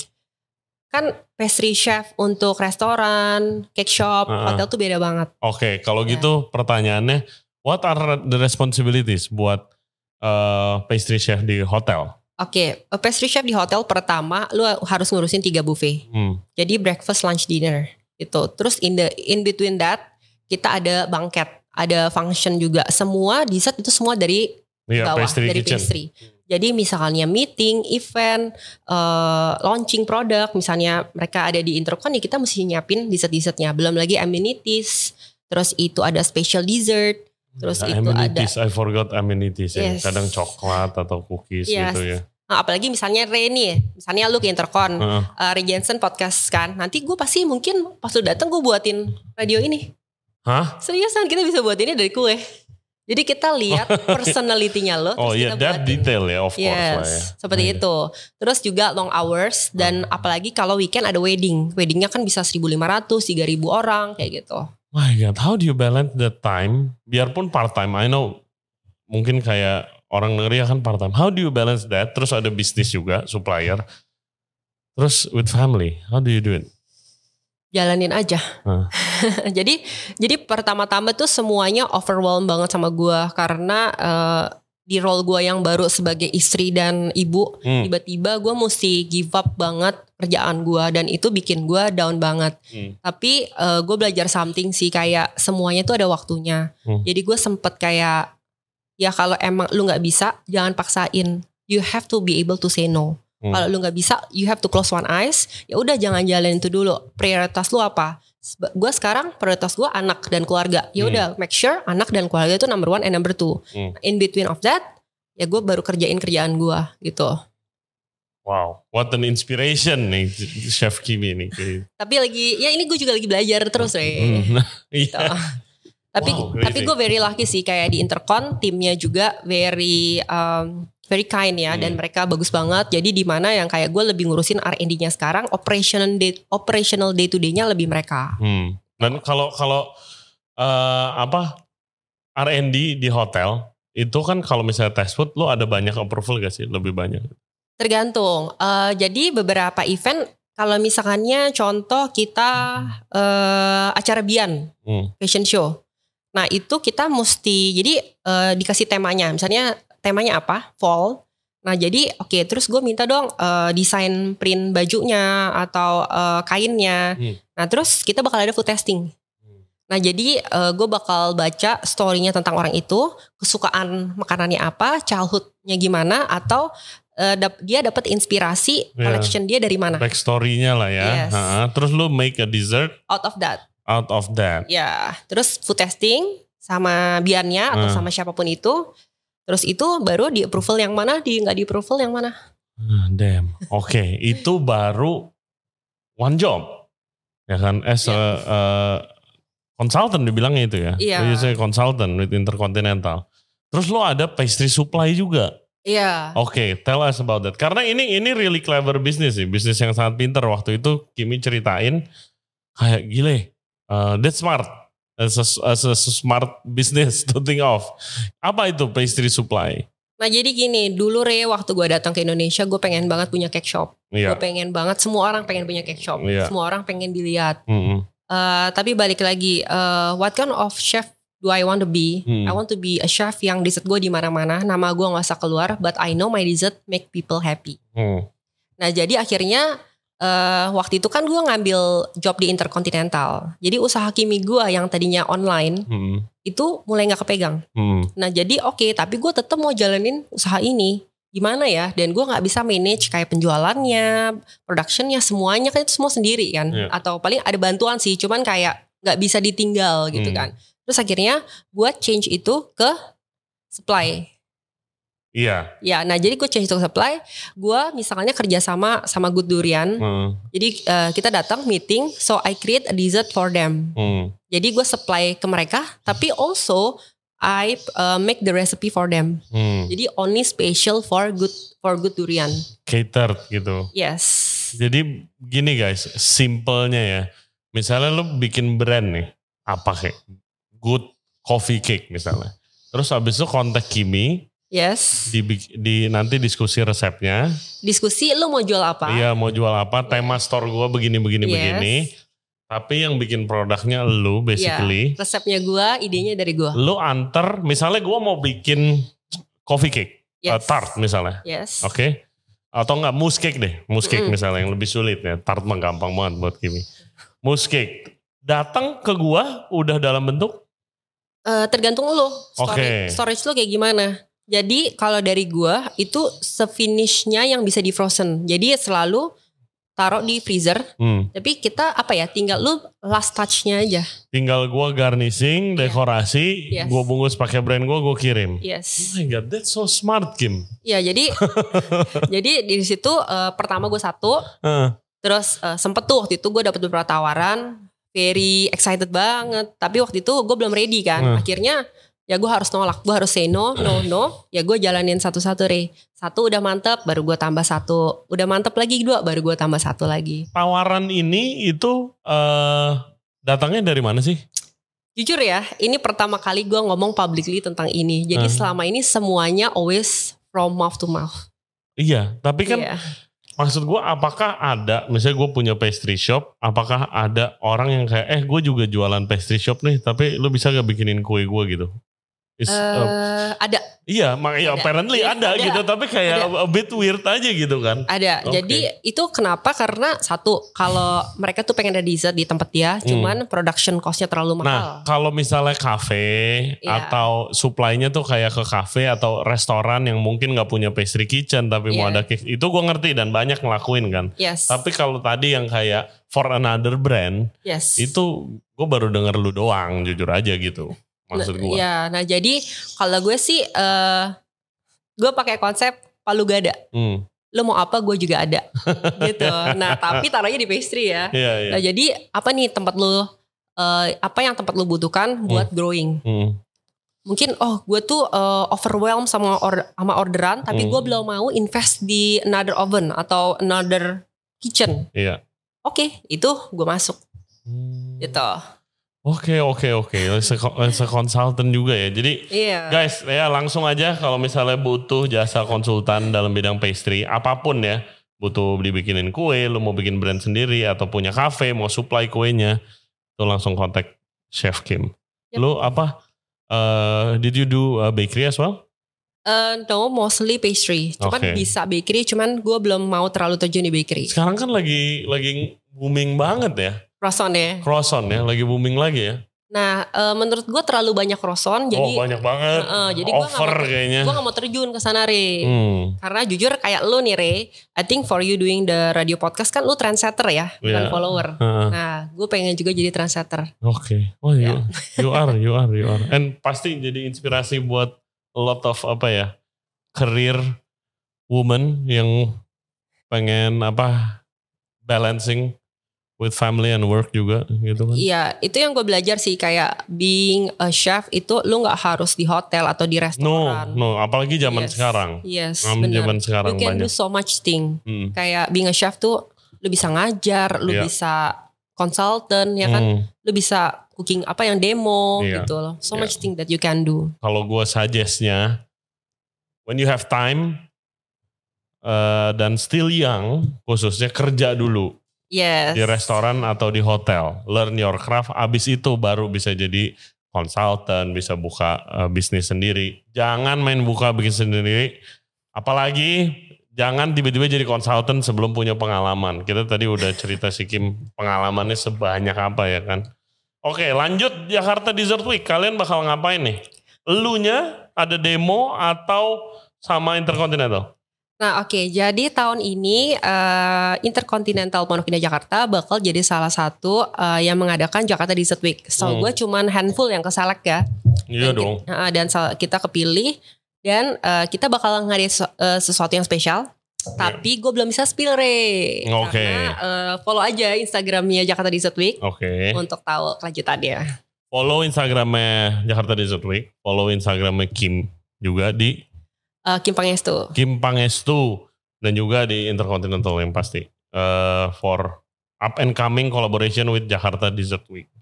Kan pastry chef untuk restoran, cake shop, Heeh. hotel tuh beda banget. Oke, kalau Ya. gitu pertanyaannya, what are the responsibilities buat uh, pastry chef di hotel? Oke, a pastry chef di hotel pertama lu harus ngurusin tiga buffet. Hmm. Jadi breakfast, lunch, dinner itu. Terus in the in between that kita ada banket, ada function juga. Semua dessert itu semua dari Iya, bawah pastry dari kitchen. pastry. Jadi misalnya meeting, event, eh, launching produk, misalnya mereka ada di intercon ya kita mesti nyiapin dessert-dessertnya. Belum lagi amenities, terus itu ada special dessert, terus Nah, itu ada amenities, I forgot amenities. ya. Yes. Kadang coklat atau cookies Yes. gitu ya. Nah, apalagi misalnya Reni, misalnya lu ke intercon, Heeh. uh, Ray Jensen podcast kan. Nanti gue pasti mungkin pas lu dateng gue buatin radio ini. Hah? Seriusan kita bisa buat ini dari kue. Jadi kita lihat *laughs* personality-nya lo. Oh iya, kita that buatin. detail ya, of course lah ya. Yes, seperti Iya. itu. Terus juga long hours dan apalagi kalau weekend ada wedding. Weddingnya kan bisa 1500, 3000 orang kayak gitu. My God, how do you balance the time? Biarpun part time, I know mungkin kayak orang negeri kan part time. How do you balance that? Terus ada bisnis juga, supplier. Terus with family, how do you do it? Jalanin aja. Hah. *laughs* jadi jadi pertama-tama tuh semuanya overwhelmed banget sama gua karena eh, di role gua yang baru sebagai istri dan ibu Hmm. tiba-tiba gue mesti give up banget kerjaan gue dan itu bikin gue down banget Hmm. tapi gue belajar something sih kayak semuanya tuh ada waktunya Hmm. jadi gue sempet kayak ya kalau emang lu nggak bisa jangan paksain you have to be able to say no Hmm. kalau lu nggak bisa you have to close one eyes ya udah jangan jalan itu dulu prioritas lu apa gue sekarang prioritas gue anak dan keluarga ya Hmm. udah make sure anak dan keluarga itu number one and number two Hmm. in between of that ya gue baru kerjain kerjaan gue gitu. Wow, what an inspiration nih Chef Kimi nih. Tapi lagi, ya ini gue juga lagi belajar terus Re. Hmm, Gitu. *laughs* Iya. tapi Wow, tapi gue very lucky sih kayak di Intercon timnya juga very um, very kind ya dan Hmm. mereka bagus banget. Jadi di mana yang kayak gue lebih ngurusin R&D-nya sekarang, operational day operational day to day-nya lebih mereka. Hmm. Dan kalau kalau eh, apa R&D di hotel itu kan kalau misalnya test food lo ada banyak approval gak sih? Lebih banyak. Tergantung. Eh, jadi beberapa event kalau misalkannya contoh kita eh, acara Bian Hmm. fashion show. Nah itu kita mesti jadi eh, dikasih temanya. Misalnya temanya apa? Fall. Nah jadi oke terus gue minta dong eh, desain print bajunya atau eh, kainnya. Hmm. Nah terus kita bakal ada food testing. Nah jadi gue bakal baca story-nya tentang orang itu, kesukaan makanannya apa, childhoodnya gimana, atau eh, dap- dia dapat inspirasi Yeah. collection dia dari mana. Backstory-nya lah ya. Yes. Ha-ha. Terus lo make a dessert Out of that. out of that. Ya, terus food testing sama biannya atau Hmm. sama siapa pun itu. Terus itu baru di approval yang mana, di nggak di approval yang mana. Ah, Damn. Oke, itu baru one job. Ya kan as a uh, consultant dibilangnya itu ya. Iya. You say consultant with Intercontinental. Terus lo ada pastry supply juga. Iya. Oke, tell us about that. Karena ini ini really clever business sih, bisnis yang sangat pinter. Waktu itu Kimi ceritain kayak gile, uh, that's smart. As a, as a smart business *laughs* to think of. Apa itu pastry supply? Nah jadi gini, dulu Re waktu gue datang ke Indonesia, gue pengen banget punya cake shop. Iya. Gue pengen banget, semua orang pengen punya cake shop. Iya. Semua orang pengen dilihat. Mm-mm. Eh, tapi balik lagi, eh, what kind of chef do I want to be? Hmm. I want to be a chef yang dessert gue di mana-mana, nama gue nggak usah keluar, but I know my dessert make people happy. Hmm. Nah jadi akhirnya eh waktu itu kan gue ngambil job di Intercontinental. Jadi usaha kimi gue yang tadinya online Hmm. itu mulai nggak kepegang. Hmm. Nah jadi oke tapi gue tetap mau jalanin usaha ini. Gimana ya? Dan gue nggak bisa manage kayak penjualannya, productionnya semuanya kan itu semua sendiri kan. Iya. Atau paling ada bantuan sih, cuman kayak nggak bisa ditinggal gitu Hmm. kan. Terus akhirnya gue change itu ke supply. Iya. Ya, nah jadi gue change to supply. Gue misalnya kerja sama sama Good Durian. Hmm. Jadi eh, kita datang meeting, so I create a dessert for them. Hmm. Jadi gue supply ke mereka, tapi also I uh, make the recipe for them. Hmm. Jadi only special for good for good durian. Catered gitu. Yes. Jadi gini guys, simpelnya ya. Misalnya lu bikin brand nih, apa kayak good coffee cake misalnya. Terus habis itu kontak Kimi, Yes. di, di nanti diskusi resepnya. Diskusi lu mau jual apa? Iya mau jual apa, tema store gua begini begini Yes. begini. Tapi yang bikin produknya lu Iya. basically. Resepnya gua, idenya dari gua. Lu anter, misalnya gua mau bikin coffee cake, uh, Yes. tart misalnya. Yes. Oke. Atau enggak mousse cake deh. Mousse cake Mm-mm. misalnya yang lebih sulit ya. Tart mah gampang banget buat Kimi. Mousse cake. Datang ke gua udah dalam bentuk Eh, tergantung lu. Oke. Storage, storage lu kayak gimana? Jadi kalau dari gua itu sefinishnya yang bisa di frozen. Jadi selalu taruh di freezer. hmm, Tapi kita apa ya? Tinggal lu last touch-nya aja. tinggal gua garnishing, dekorasi, Iya. Yes. gua bungkus pakai brand gua, gua kirim. Oh Yes. my god, that's so smart Kim. Ya jadi *laughs* jadi di situ eh, pertama gue satu, Heeh. terus eh, sempet tuh waktu itu gue dapet beberapa tawaran, very excited banget. Tapi waktu itu gue belum ready kan. Hmm. Akhirnya ya gue harus nolak, gue harus say no, no, no. Ya gue jalanin satu-satu re. Satu udah mantep, baru gue tambah satu. Udah mantep lagi dua, baru gue tambah satu lagi. Tawaran ini itu eh datangnya dari mana sih? Jujur ya, ini pertama kali gue ngomong publicly tentang ini. Jadi Hmm. selama ini semuanya always from mouth to mouth. Iya, tapi kan Iya. maksud gua apakah ada, misalnya gue punya pastry shop, apakah ada orang yang kayak, eh gue juga jualan pastry shop nih, tapi lu bisa gak bikinin kue gue gitu? Is, uh, Eh, ada iya, makanya ada. apparently Iya, ada, ada. gitu, tapi kayak a bit weird aja gitu kan? Ada. Oke. Jadi itu kenapa? Karena satu, kalau mereka tuh pengen ada dessert di tempat dia, cuman production costnya terlalu mahal. Hmm. Nah, kalau misalnya kafe Iya. atau supply-nya tuh kayak ke kafe atau restoran yang mungkin nggak punya pastry kitchen tapi mau Iya. ada cake, itu gue ngerti dan banyak ngelakuin kan. yes. Tapi kalau tadi yang kayak for another brand, yes. itu gue baru denger lu doang, jujur aja gitu. Maksud gue. Ya, nah jadi kalau gue sih eh gue pakai konsep palu gada. Hmm. Lo mau apa gue juga ada *laughs* gitu. Nah tapi taruhnya di pastry ya. Iya, iya. Nah, jadi apa nih tempat lo eh, apa yang tempat lo butuhkan buat growing? Hmm. Mungkin oh gue tuh eh, overwhelmed sama or- sama orderan, tapi Hmm. gue belum mau invest di another oven atau another kitchen. Iya. Oke, itu gue masuk Hmm. gitu. Oke, oke, oke. Se- Se-consultant juga ya. Jadi Iya. Guys, ya langsung aja kalau misalnya butuh jasa konsultan dalam bidang pastry, apa pun ya, butuh dibikinin kue, lu mau bikin brand sendiri atau punya cafe, mau supply kuenya, tuh langsung kontak Chef Kim. Yep. Lu apa? eh, did you do uh, bakery as well? Eh, no, mostly pastry. Cuman Oke. bisa bakery, cuman gue belum mau terlalu terjun di bakery. Sekarang kan lagi lagi booming banget ya, Croissant ya. croissant ya, lagi booming lagi ya. Nah, eh, menurut gue terlalu banyak croissant, jadi oh banyak banget, Heeh, jadi gua nggak over mau- kayaknya. gue gak mau terjun ke sana, Re. Hmm, Karena jujur kayak lu nih, Re. I think for you doing the radio podcast kan lu trendsetter ya, bukan Iya. follower. heeh. Nah, gue pengen juga jadi trendsetter. Oke, oh you, Ya. *laughs* you are, you are, you are. And pasti jadi inspirasi buat a lot of apa ya, career woman yang pengen apa balancing with family and work juga gitu kan. Iya, itu yang gue belajar sih kayak being a chef itu lu nggak harus di hotel atau di No, restoran. no, apalagi zaman Yes. sekarang. Yes, Zaman benar. zaman sekarang You can banyak. do so much thing. Hmm. Kayak being a chef tuh lu bisa ngajar, lu Iya. bisa konsultan ya kan, Hmm. lu bisa cooking apa yang demo Iya. gitu loh. So Iya. much thing that you can do. Kalau gue suggestnya, when you have time uh, dan still young, khususnya kerja dulu. Yes. di restoran atau di hotel. Learn your craft, abis itu baru bisa jadi konsultan, bisa buka uh, bisnis sendiri. Jangan main buka bisnis sendiri, apalagi jangan tiba-tiba jadi konsultan sebelum punya pengalaman. Kita tadi udah cerita si Kim pengalamannya sebanyak apa ya kan. Oke lanjut Jakarta Dessert Week, kalian bakal ngapain nih? Elunya ada demo atau sama Intercontinental? Nah oke, jadi tahun ini eh, Intercontinental Pondok Indah Jakarta bakal jadi salah satu eh, yang mengadakan Jakarta Dessert Week. So Hmm. gue cuman handful yang keselek ya. Iya Dan dong. ki- eh, dan kita kepilih dan eh, kita bakal ngadain eh, sesuatu yang spesial. Tapi gue belum bisa spill re. Iya. Oke. Karena eh, follow aja Instagramnya Jakarta Dessert Week Oke. untuk tahu kelanjutannya. Follow Instagramnya Jakarta Dessert Week. Follow Instagramnya Kim juga di Eh, Kim Pangestu. Kim Pangestu dan juga di Intercontinental yang pasti Eh, for up and coming collaboration with Jakarta Dessert Week.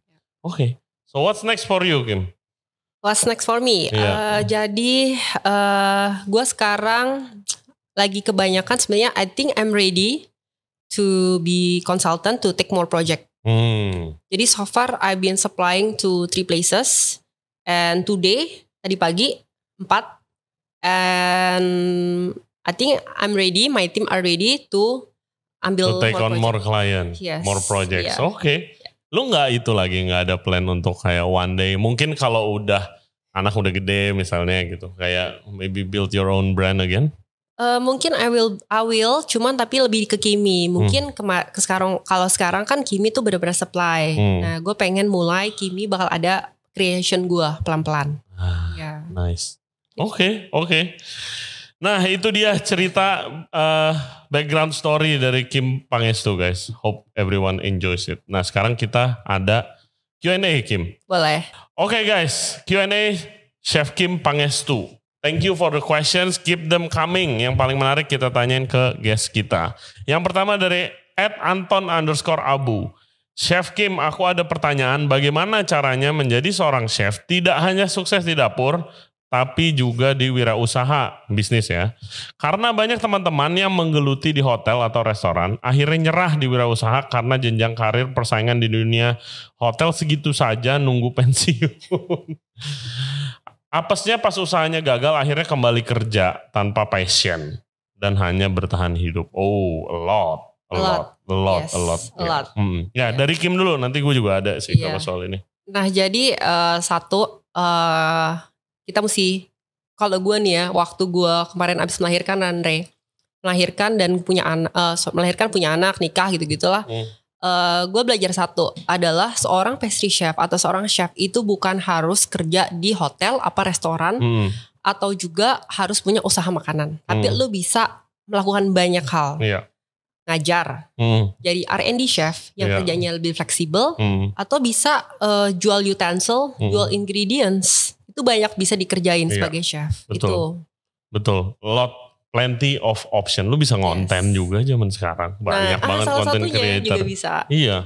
Oke. So what's next for you Kim? What's next for me? Iya. Eh, jadi eh gue sekarang lagi kebanyakan sebenarnya I think I'm ready to be consultant to take more project. Hmm. Jadi so far I've been supplying to three places and today tadi pagi empat and I think I'm ready. My team are ready to ambil To take on project. more clients, Yes, more projects. yeah. Oke. Lu nggak itu lagi nggak ada plan untuk kayak one day. Mungkin kalau udah anak udah gede misalnya gitu, kayak maybe build your own brand again. Eh, mungkin I will I will cuman tapi lebih ke Kimi Hmm. mungkin kema- ke sekarang kalau sekarang kan Kimi tuh bener-bener supply Hmm. nah gue pengen mulai Kimi bakal ada creation gue pelan-pelan Ah, ya Nice. Oke, oke. Nah, itu dia cerita eh, background story dari Kim Pangestu, guys. Hope everyone enjoys it. Nah, sekarang kita ada Q&A, Kim. boleh Oke, guys. Q&A Chef Kim Pangestu. Thank you for the questions. Keep them coming. Yang paling menarik kita tanyain ke guest kita. Yang pertama dari Ed Anton underscore Abu. Chef Kim, aku ada pertanyaan. Bagaimana caranya menjadi seorang chef tidak hanya sukses di dapur, tapi juga di wirausaha bisnis ya. Karena banyak teman-teman yang menggeluti di hotel atau restoran, akhirnya nyerah di wirausaha karena jenjang karir persaingan di dunia hotel segitu saja nunggu *laughs* pensiun. Apesnya pas usahanya gagal akhirnya kembali kerja tanpa passion dan hanya bertahan hidup. Oh, a lot. A lot, lot. a lot, Yes, a lot. a lot. Ya, Hmm. ya dari Kim dulu, nanti gue juga ada sih Iya. kalau soal ini. nah jadi eh, satu eh, kita mesti kalau gue nih ya waktu gue kemarin abis melahirkan Andre melahirkan dan punya anak melahirkan punya anak nikah gitu gitulah Hmm. gue belajar satu adalah seorang pastry chef atau seorang chef itu bukan harus kerja di hotel apa restoran Hmm. atau juga harus punya usaha makanan. Tapi Hmm. lu bisa melakukan banyak hal. Iya. Ngajar, Hmm, jadi R&D chef yang Iya. kerjanya lebih fleksibel hmm, atau bisa eh, jual utensil, Hmm. jual ingredients. Itu banyak bisa dikerjain Iya, sebagai chef. betul. Itu. betul. Lot plenty of option. Lu bisa ngonten Yes. juga zaman sekarang. Banyak nah, ah, banget satunya creator. juga bisa. Iya.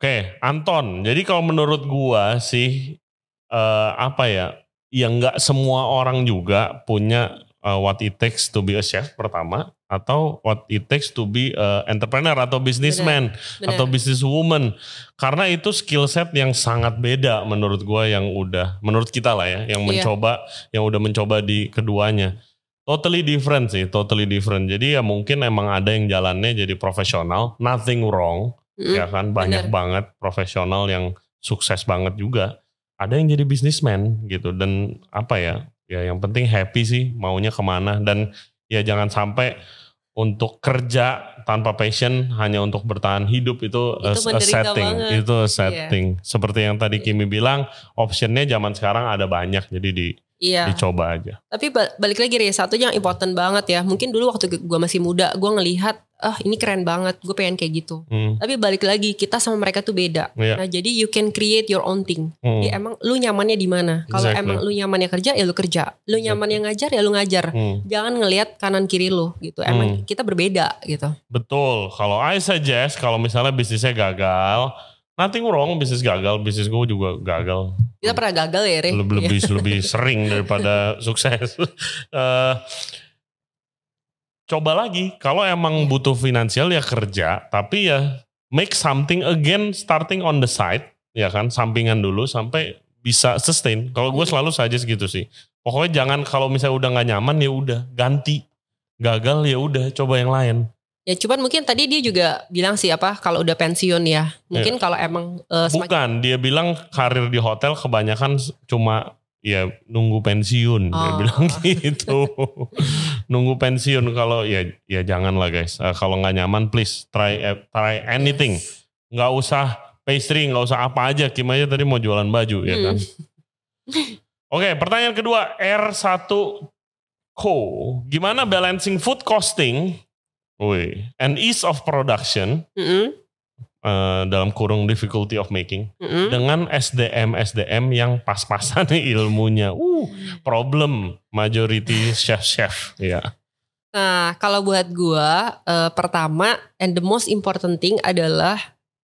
Oke, Anton. Jadi kalau menurut gua sih eh, apa ya? Yang nggak semua orang juga punya eh, what it takes to be a chef pertama atau what it takes to be a entrepreneur atau businessman Benar. atau businesswoman. Karena itu skill set yang sangat beda menurut gua yang udah menurut kita lah ya, yang Iya. mencoba yang udah mencoba di keduanya. Totally different sih, totally different. Jadi ya mungkin emang ada yang jalannya jadi profesional, nothing wrong Mm, ya kan banyak bener. banget profesional yang sukses banget juga ada yang jadi bisnismen gitu dan apa ya ya yang penting happy sih maunya ke mana dan ya jangan sampai untuk kerja tanpa passion hanya untuk bertahan hidup itu, a- Itu a, menderita setting banget. Iya. itu a setting seperti yang tadi Kimi bilang optionnya zaman sekarang ada banyak jadi di, Iya. dicoba aja Tapi ba- balik lagi Re, satu yang important banget ya. Mungkin dulu waktu gue masih muda, gue ngelihat, ah ini keren banget, gue pengen kayak gitu. Hmm, Tapi balik lagi, kita sama mereka tuh beda. Iya. Nah jadi you can create your own thing. hmm, Jadi emang lu nyamannya di mana? Kalau Exactly. emang lu nyamannya kerja, ya lu kerja. Lu Exactly. nyamannya ngajar, ya lu ngajar. hmm. Jangan ngelihat kanan kiri lu gitu. Emang Hmm. kita berbeda gitu. Betul. Kalau I suggest kalau misalnya bisnisnya gagal, nothing wrong bisnis gagal, bisnis gue juga gagal. Kita pernah gagal ya, Re? Lebih lebih, *laughs* lebih sering daripada *laughs* sukses. Eh, coba lagi. Kalau emang butuh finansial ya kerja, tapi ya make something again starting on the side, ya kan, sampingan dulu sampai bisa sustain. Kalau gue selalu saja segitu sih. Pokoknya jangan kalau misalnya udah nggak nyaman ya udah ganti. Gagal ya udah coba yang lain. Ya cuman mungkin tadi dia juga bilang sih apa kalau udah pensiun ya. Mungkin kalau emang semakin Bukan, dia bilang karir di hotel kebanyakan cuma ya nunggu pensiun. Dia Oh. bilang *laughs* gitu. nunggu pensiun kalau ya ya jangan lah guys. Eh, kalau nggak nyaman please try eh, try anything. Yes. Nggak usah pastry, nggak usah apa aja. Kim aja tadi mau jualan baju ya Hmm. kan. *laughs* Oke, pertanyaan kedua R1 Co. Gimana balancing food costing Wih, and ease of production Mm-mm, eh, dalam kurung difficulty of making mm-mm. dengan SDM SDM yang pas-pasan nih *laughs* ilmunya. Uh, problem majority chef-chef ya. Nah, kalau buat gua eh, pertama and the most important thing adalah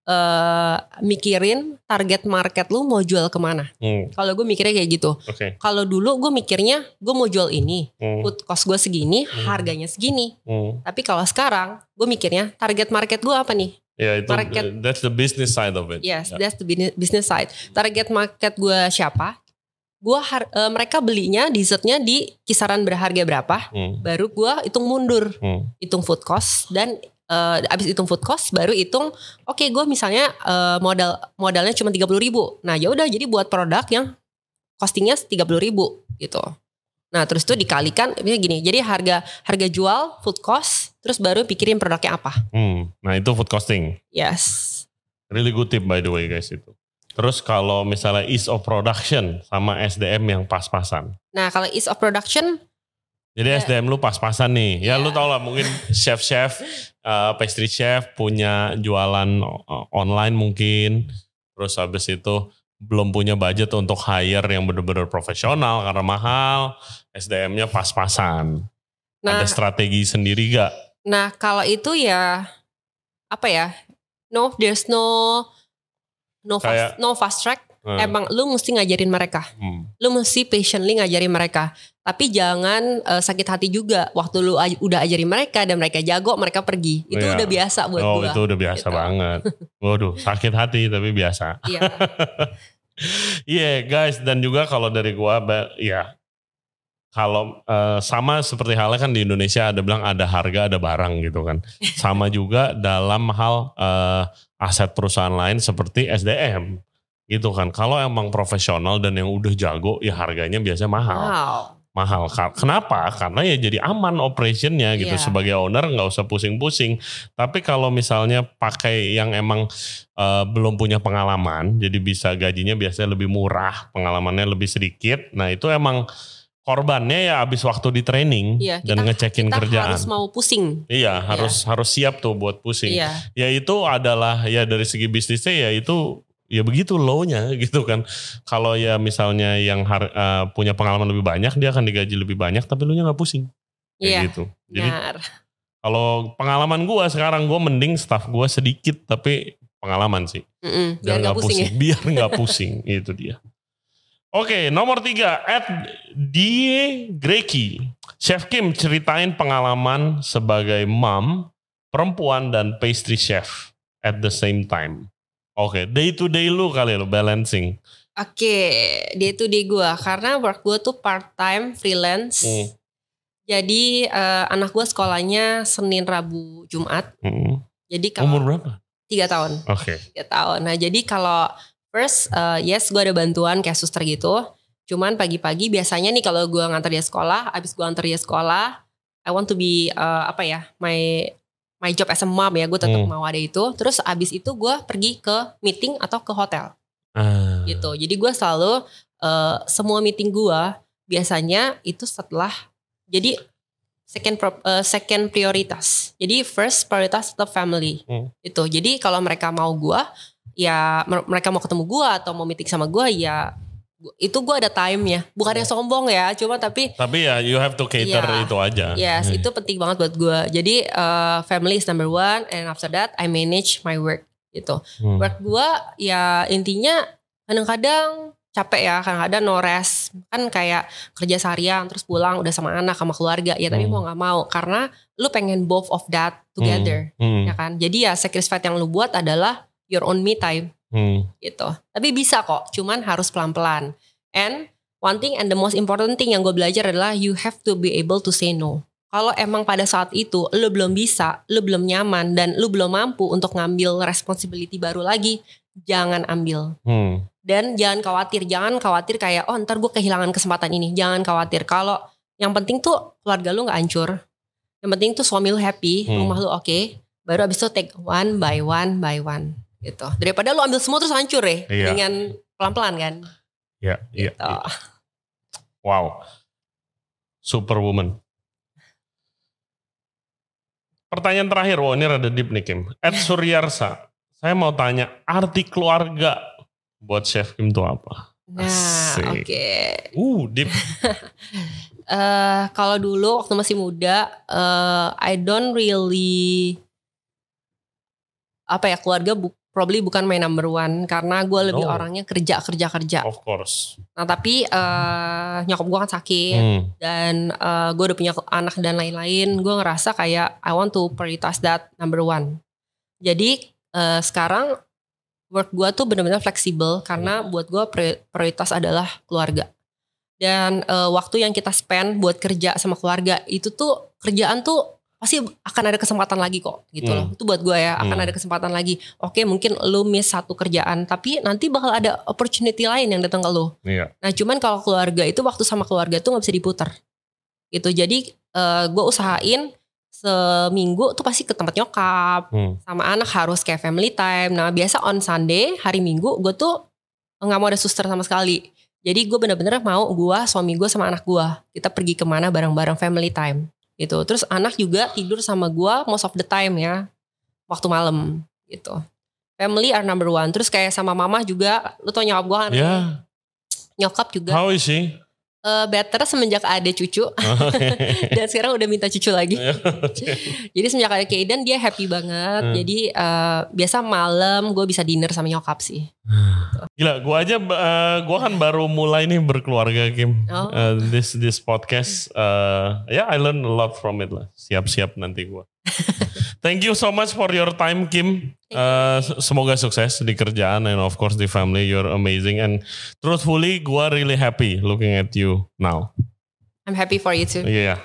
eh mikirin target market lu mau jual ke mana. Hmm, Kalau gue mikirnya kayak gitu. Oke. Kalau dulu gue mikirnya gue mau jual ini, Hmm, food cost gue segini, Hmm. harganya segini. hmm. Tapi kalau sekarang gue mikirnya target market gue apa nih? Ya itu Market. that's the business side of it. Yes, Ya. that's the business- side. Target market gue siapa? Gua har- eh, mereka belinya dessertnya di kisaran berharga berapa? Hmm, Baru gua hitung mundur, hmm, hitung food cost dan eh, abis hitung food cost baru hitung oke gue misalnya eh, modal modalnya cuma 30.000 ribu nah ya udah jadi buat produk yang costingnya 30.000 ribu gitu nah terus itu dikalikan misalnya gini jadi harga harga jual food cost terus baru pikirin produknya apa hmm. Nah itu food costing. yes Really good tip by the way guys itu. Terus kalau misalnya ease of production sama SDM yang pas-pasan. nah kalau ease of production Jadi Ya. SDM lu pas-pasan nih. Ya Ya. lu tau lah mungkin chef-chef, uh, pastry chef punya jualan online mungkin. Terus habis itu belum punya budget untuk hire yang bener-bener profesional karena mahal. SDM-nya pas-pasan. nah Ada strategi sendiri gak? nah kalau itu ya apa ya no there's no no fast, Kayak- no fast track Hmm. emang lu mesti ngajarin mereka Hmm. lu mesti patiently ngajarin mereka. Tapi jangan eh, sakit hati juga waktu lu aj- udah ajarin mereka dan mereka jago, mereka pergi. Itu Iya. udah biasa buat Oh gua. itu udah biasa Gitu. banget. *laughs* Waduh sakit hati tapi biasa. Iya. *laughs* Iya guys dan juga kalau dari gua ya kalau eh, sama seperti halnya kan di Indonesia ada bilang ada harga ada barang gitu kan. *laughs* Sama juga dalam hal eh, aset perusahaan lain seperti SDM gitu kan. Kalau emang profesional dan yang udah jago ya harganya biasanya mahal. Wow. Mahal. Kenapa? Karena ya jadi aman operationnya gitu Iya. sebagai owner nggak usah pusing-pusing. Tapi kalau misalnya pakai yang emang eh, belum punya pengalaman, jadi bisa gajinya biasanya lebih murah, pengalamannya lebih sedikit. Nah itu emang korbannya ya abis waktu di training Iya, dan kita- ngecekin Kita kerjaan. harus mau pusing. Iya, harus harus siap tuh buat pusing. Iya. Ya itu adalah ya dari segi bisnisnya ya itu ya begitu low-nya gitu kan. Kalau ya misalnya yang har- eh, punya pengalaman lebih banyak dia akan digaji lebih banyak tapi lu nya nggak pusing. Kayak Iya. gitu. Jadi kalau pengalaman gua sekarang gua mending staff gua sedikit tapi pengalaman sih. Mm-mm, Biar biar nggak nggak pusing, ya. Biar nggak pusing *laughs* itu dia. Oke, nomor tiga, at Die Greki. Chef Kim ceritain pengalaman sebagai mom, perempuan dan pastry chef at the same time. Oke, day to day lu kali lo balancing. Oke, dia itu di gue karena work gue tuh part time freelance. Hmm. Jadi eh, anak gue sekolahnya Senin, Rabu, Jumat. Hmm. Jadi kalau Umur berapa? tiga tahun, Oke. tiga tahun. Nah jadi kalau first eh, yes gue ada bantuan kayak suster gitu. Cuman pagi-pagi biasanya nih kalau gue nganter dia sekolah, abis gue antar dia sekolah, I want to be eh, apa ya my my job as a mom ya, gue tetap Hmm. mau ada itu. Terus abis itu gue pergi ke meeting atau ke hotel. Ah. gitu. Jadi gue selalu eh, semua meeting gue biasanya itu setelah jadi second pro- eh, second prioritas. Jadi first prioritas tetap family. Hmm. Itu. Jadi kalau mereka mau gue ya mer- mereka mau ketemu gue atau mau meeting sama gue ya itu gue ada time-nya. Bukannya sombong ya, cuma tapi Tapi ya you have to cater Iya. itu aja. Yes, Hmm. itu penting banget buat gue. Jadi eh, family is number one, and after that I manage my work gitu. Hmm. Work gue ya intinya kadang-kadang capek ya, kadang-kadang no rest. Kan kayak kerja seharian terus pulang udah sama anak sama keluarga ya, tapi Hmm. mau nggak mau karena lu pengen both of that together, Hmm. ya kan? Jadi ya sacrifice yang lu buat adalah your own me time Hmm. gitu. Tapi bisa kok, cuman harus pelan-pelan. And one thing and the most important thing yang gue belajar adalah you have to be able to say no. Kalau emang pada saat itu lu belum bisa, lu belum nyaman dan lu belum mampu untuk ngambil responsibility baru lagi, jangan ambil. Hmm. Dan jangan khawatir, jangan khawatir kayak oh ntar gue kehilangan kesempatan ini. Jangan khawatir. Kalau yang penting tuh keluarga lu nggak hancur. Yang penting tuh suami lu happy, Hmm. rumah lu oke. Baru abis itu take one by one by one gitu. Daripada lu ambil semua terus hancur ya. Iya. Dengan pelan-pelan kan. Ya, iya. Gitu. iya. Wow. Superwoman. Pertanyaan terakhir, wow ini rada deep nih Kim. Ed *laughs* Suryarsa, saya mau tanya arti keluarga buat Chef Kim itu apa? Nah, oke. Uh, deep. *laughs* Eh, kalau dulu waktu masih muda, eh, I don't really apa ya keluarga bu, probably bukan my number one karena gue lebih No. orangnya kerja kerja kerja. Of course. Nah tapi eh, nyokap gue kan sakit Hmm. dan gue udah punya anak dan lain-lain. Gue ngerasa kayak I want to prioritize that number one. Jadi eh, sekarang work gue tuh benar-benar fleksibel karena buat gue prioritas adalah keluarga. Dan eh, waktu yang kita spend buat kerja sama keluarga itu tuh kerjaan tuh pasti akan ada kesempatan lagi kok gitu Hmm. loh. Itu buat gue ya akan Hmm. ada kesempatan lagi. Oke mungkin lu miss satu kerjaan tapi nanti bakal ada opportunity lain yang datang ke lu. Iya. Nah cuman kalau keluarga itu waktu sama keluarga tuh nggak bisa diputar. Gitu. Jadi gue usahain seminggu tuh pasti ke tempat nyokap Hmm. sama anak harus kayak family time. Nah biasa on Sunday hari Minggu gue tuh nggak mau ada suster sama sekali. Jadi gue bener-bener mau gue, suami gue sama anak gue kita pergi ke mana bareng-bareng family time gitu. Terus anak juga tidur sama gue most of the time ya waktu malam gitu. Family are number one. Terus kayak sama mama juga, lu tau nyokap gue kan? Ya, Nyokap juga how is she? Eh, better semenjak ada cucu *laughs* dan sekarang udah minta cucu lagi. *laughs* Jadi semenjak ada Kayden dia happy banget. Hmm. Jadi eh, biasa malam gue bisa dinner sama nyokap sih. *sighs* Gila, gua aja eh, gua kan baru mulai nih berkeluarga Kim. Oh. Eh, this this podcast eh, ya I learn a lot from it lah. Siap-siap nanti gua. *laughs* Thank you so much for your time Kim. S- semoga sukses di kerjaan and of course di family. You're amazing and truthfully gua really happy looking at you now. I'm happy for you too. Iya.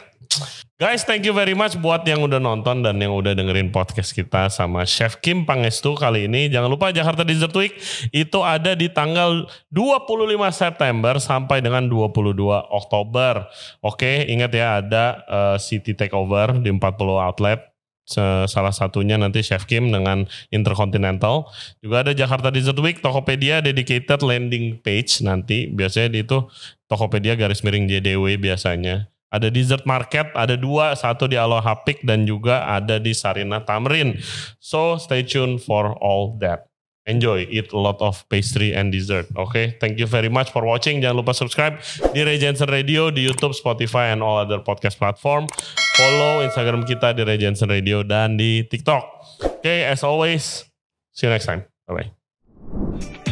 Guys, thank you very much buat yang udah nonton dan yang udah dengerin podcast kita sama Chef Kim Pangestu kali ini. Jangan lupa Jakarta Dessert Week itu ada di tanggal 25 September sampai dengan 22 Oktober. Oke, ingat ya ada eh, City Takeover di 40 outlet. Salah satunya nanti Chef Kim dengan Intercontinental. Juga ada Jakarta Dessert Week, Tokopedia dedicated landing page nanti. Biasanya itu Tokopedia garis miring JDW biasanya. Ada dessert market, ada dua, satu di Aloha Peak dan juga ada di Sarina Tamrin. So stay tuned for all that. Enjoy, eat a lot of pastry and dessert. Oke, okay? thank you very much for watching. Jangan lupa subscribe di Ray Jensen Radio, di YouTube, Spotify, and all other podcast platform. Follow Instagram kita di Ray Jensen Radio dan di TikTok. Oke, okay, as always, see you next time. Bye-bye.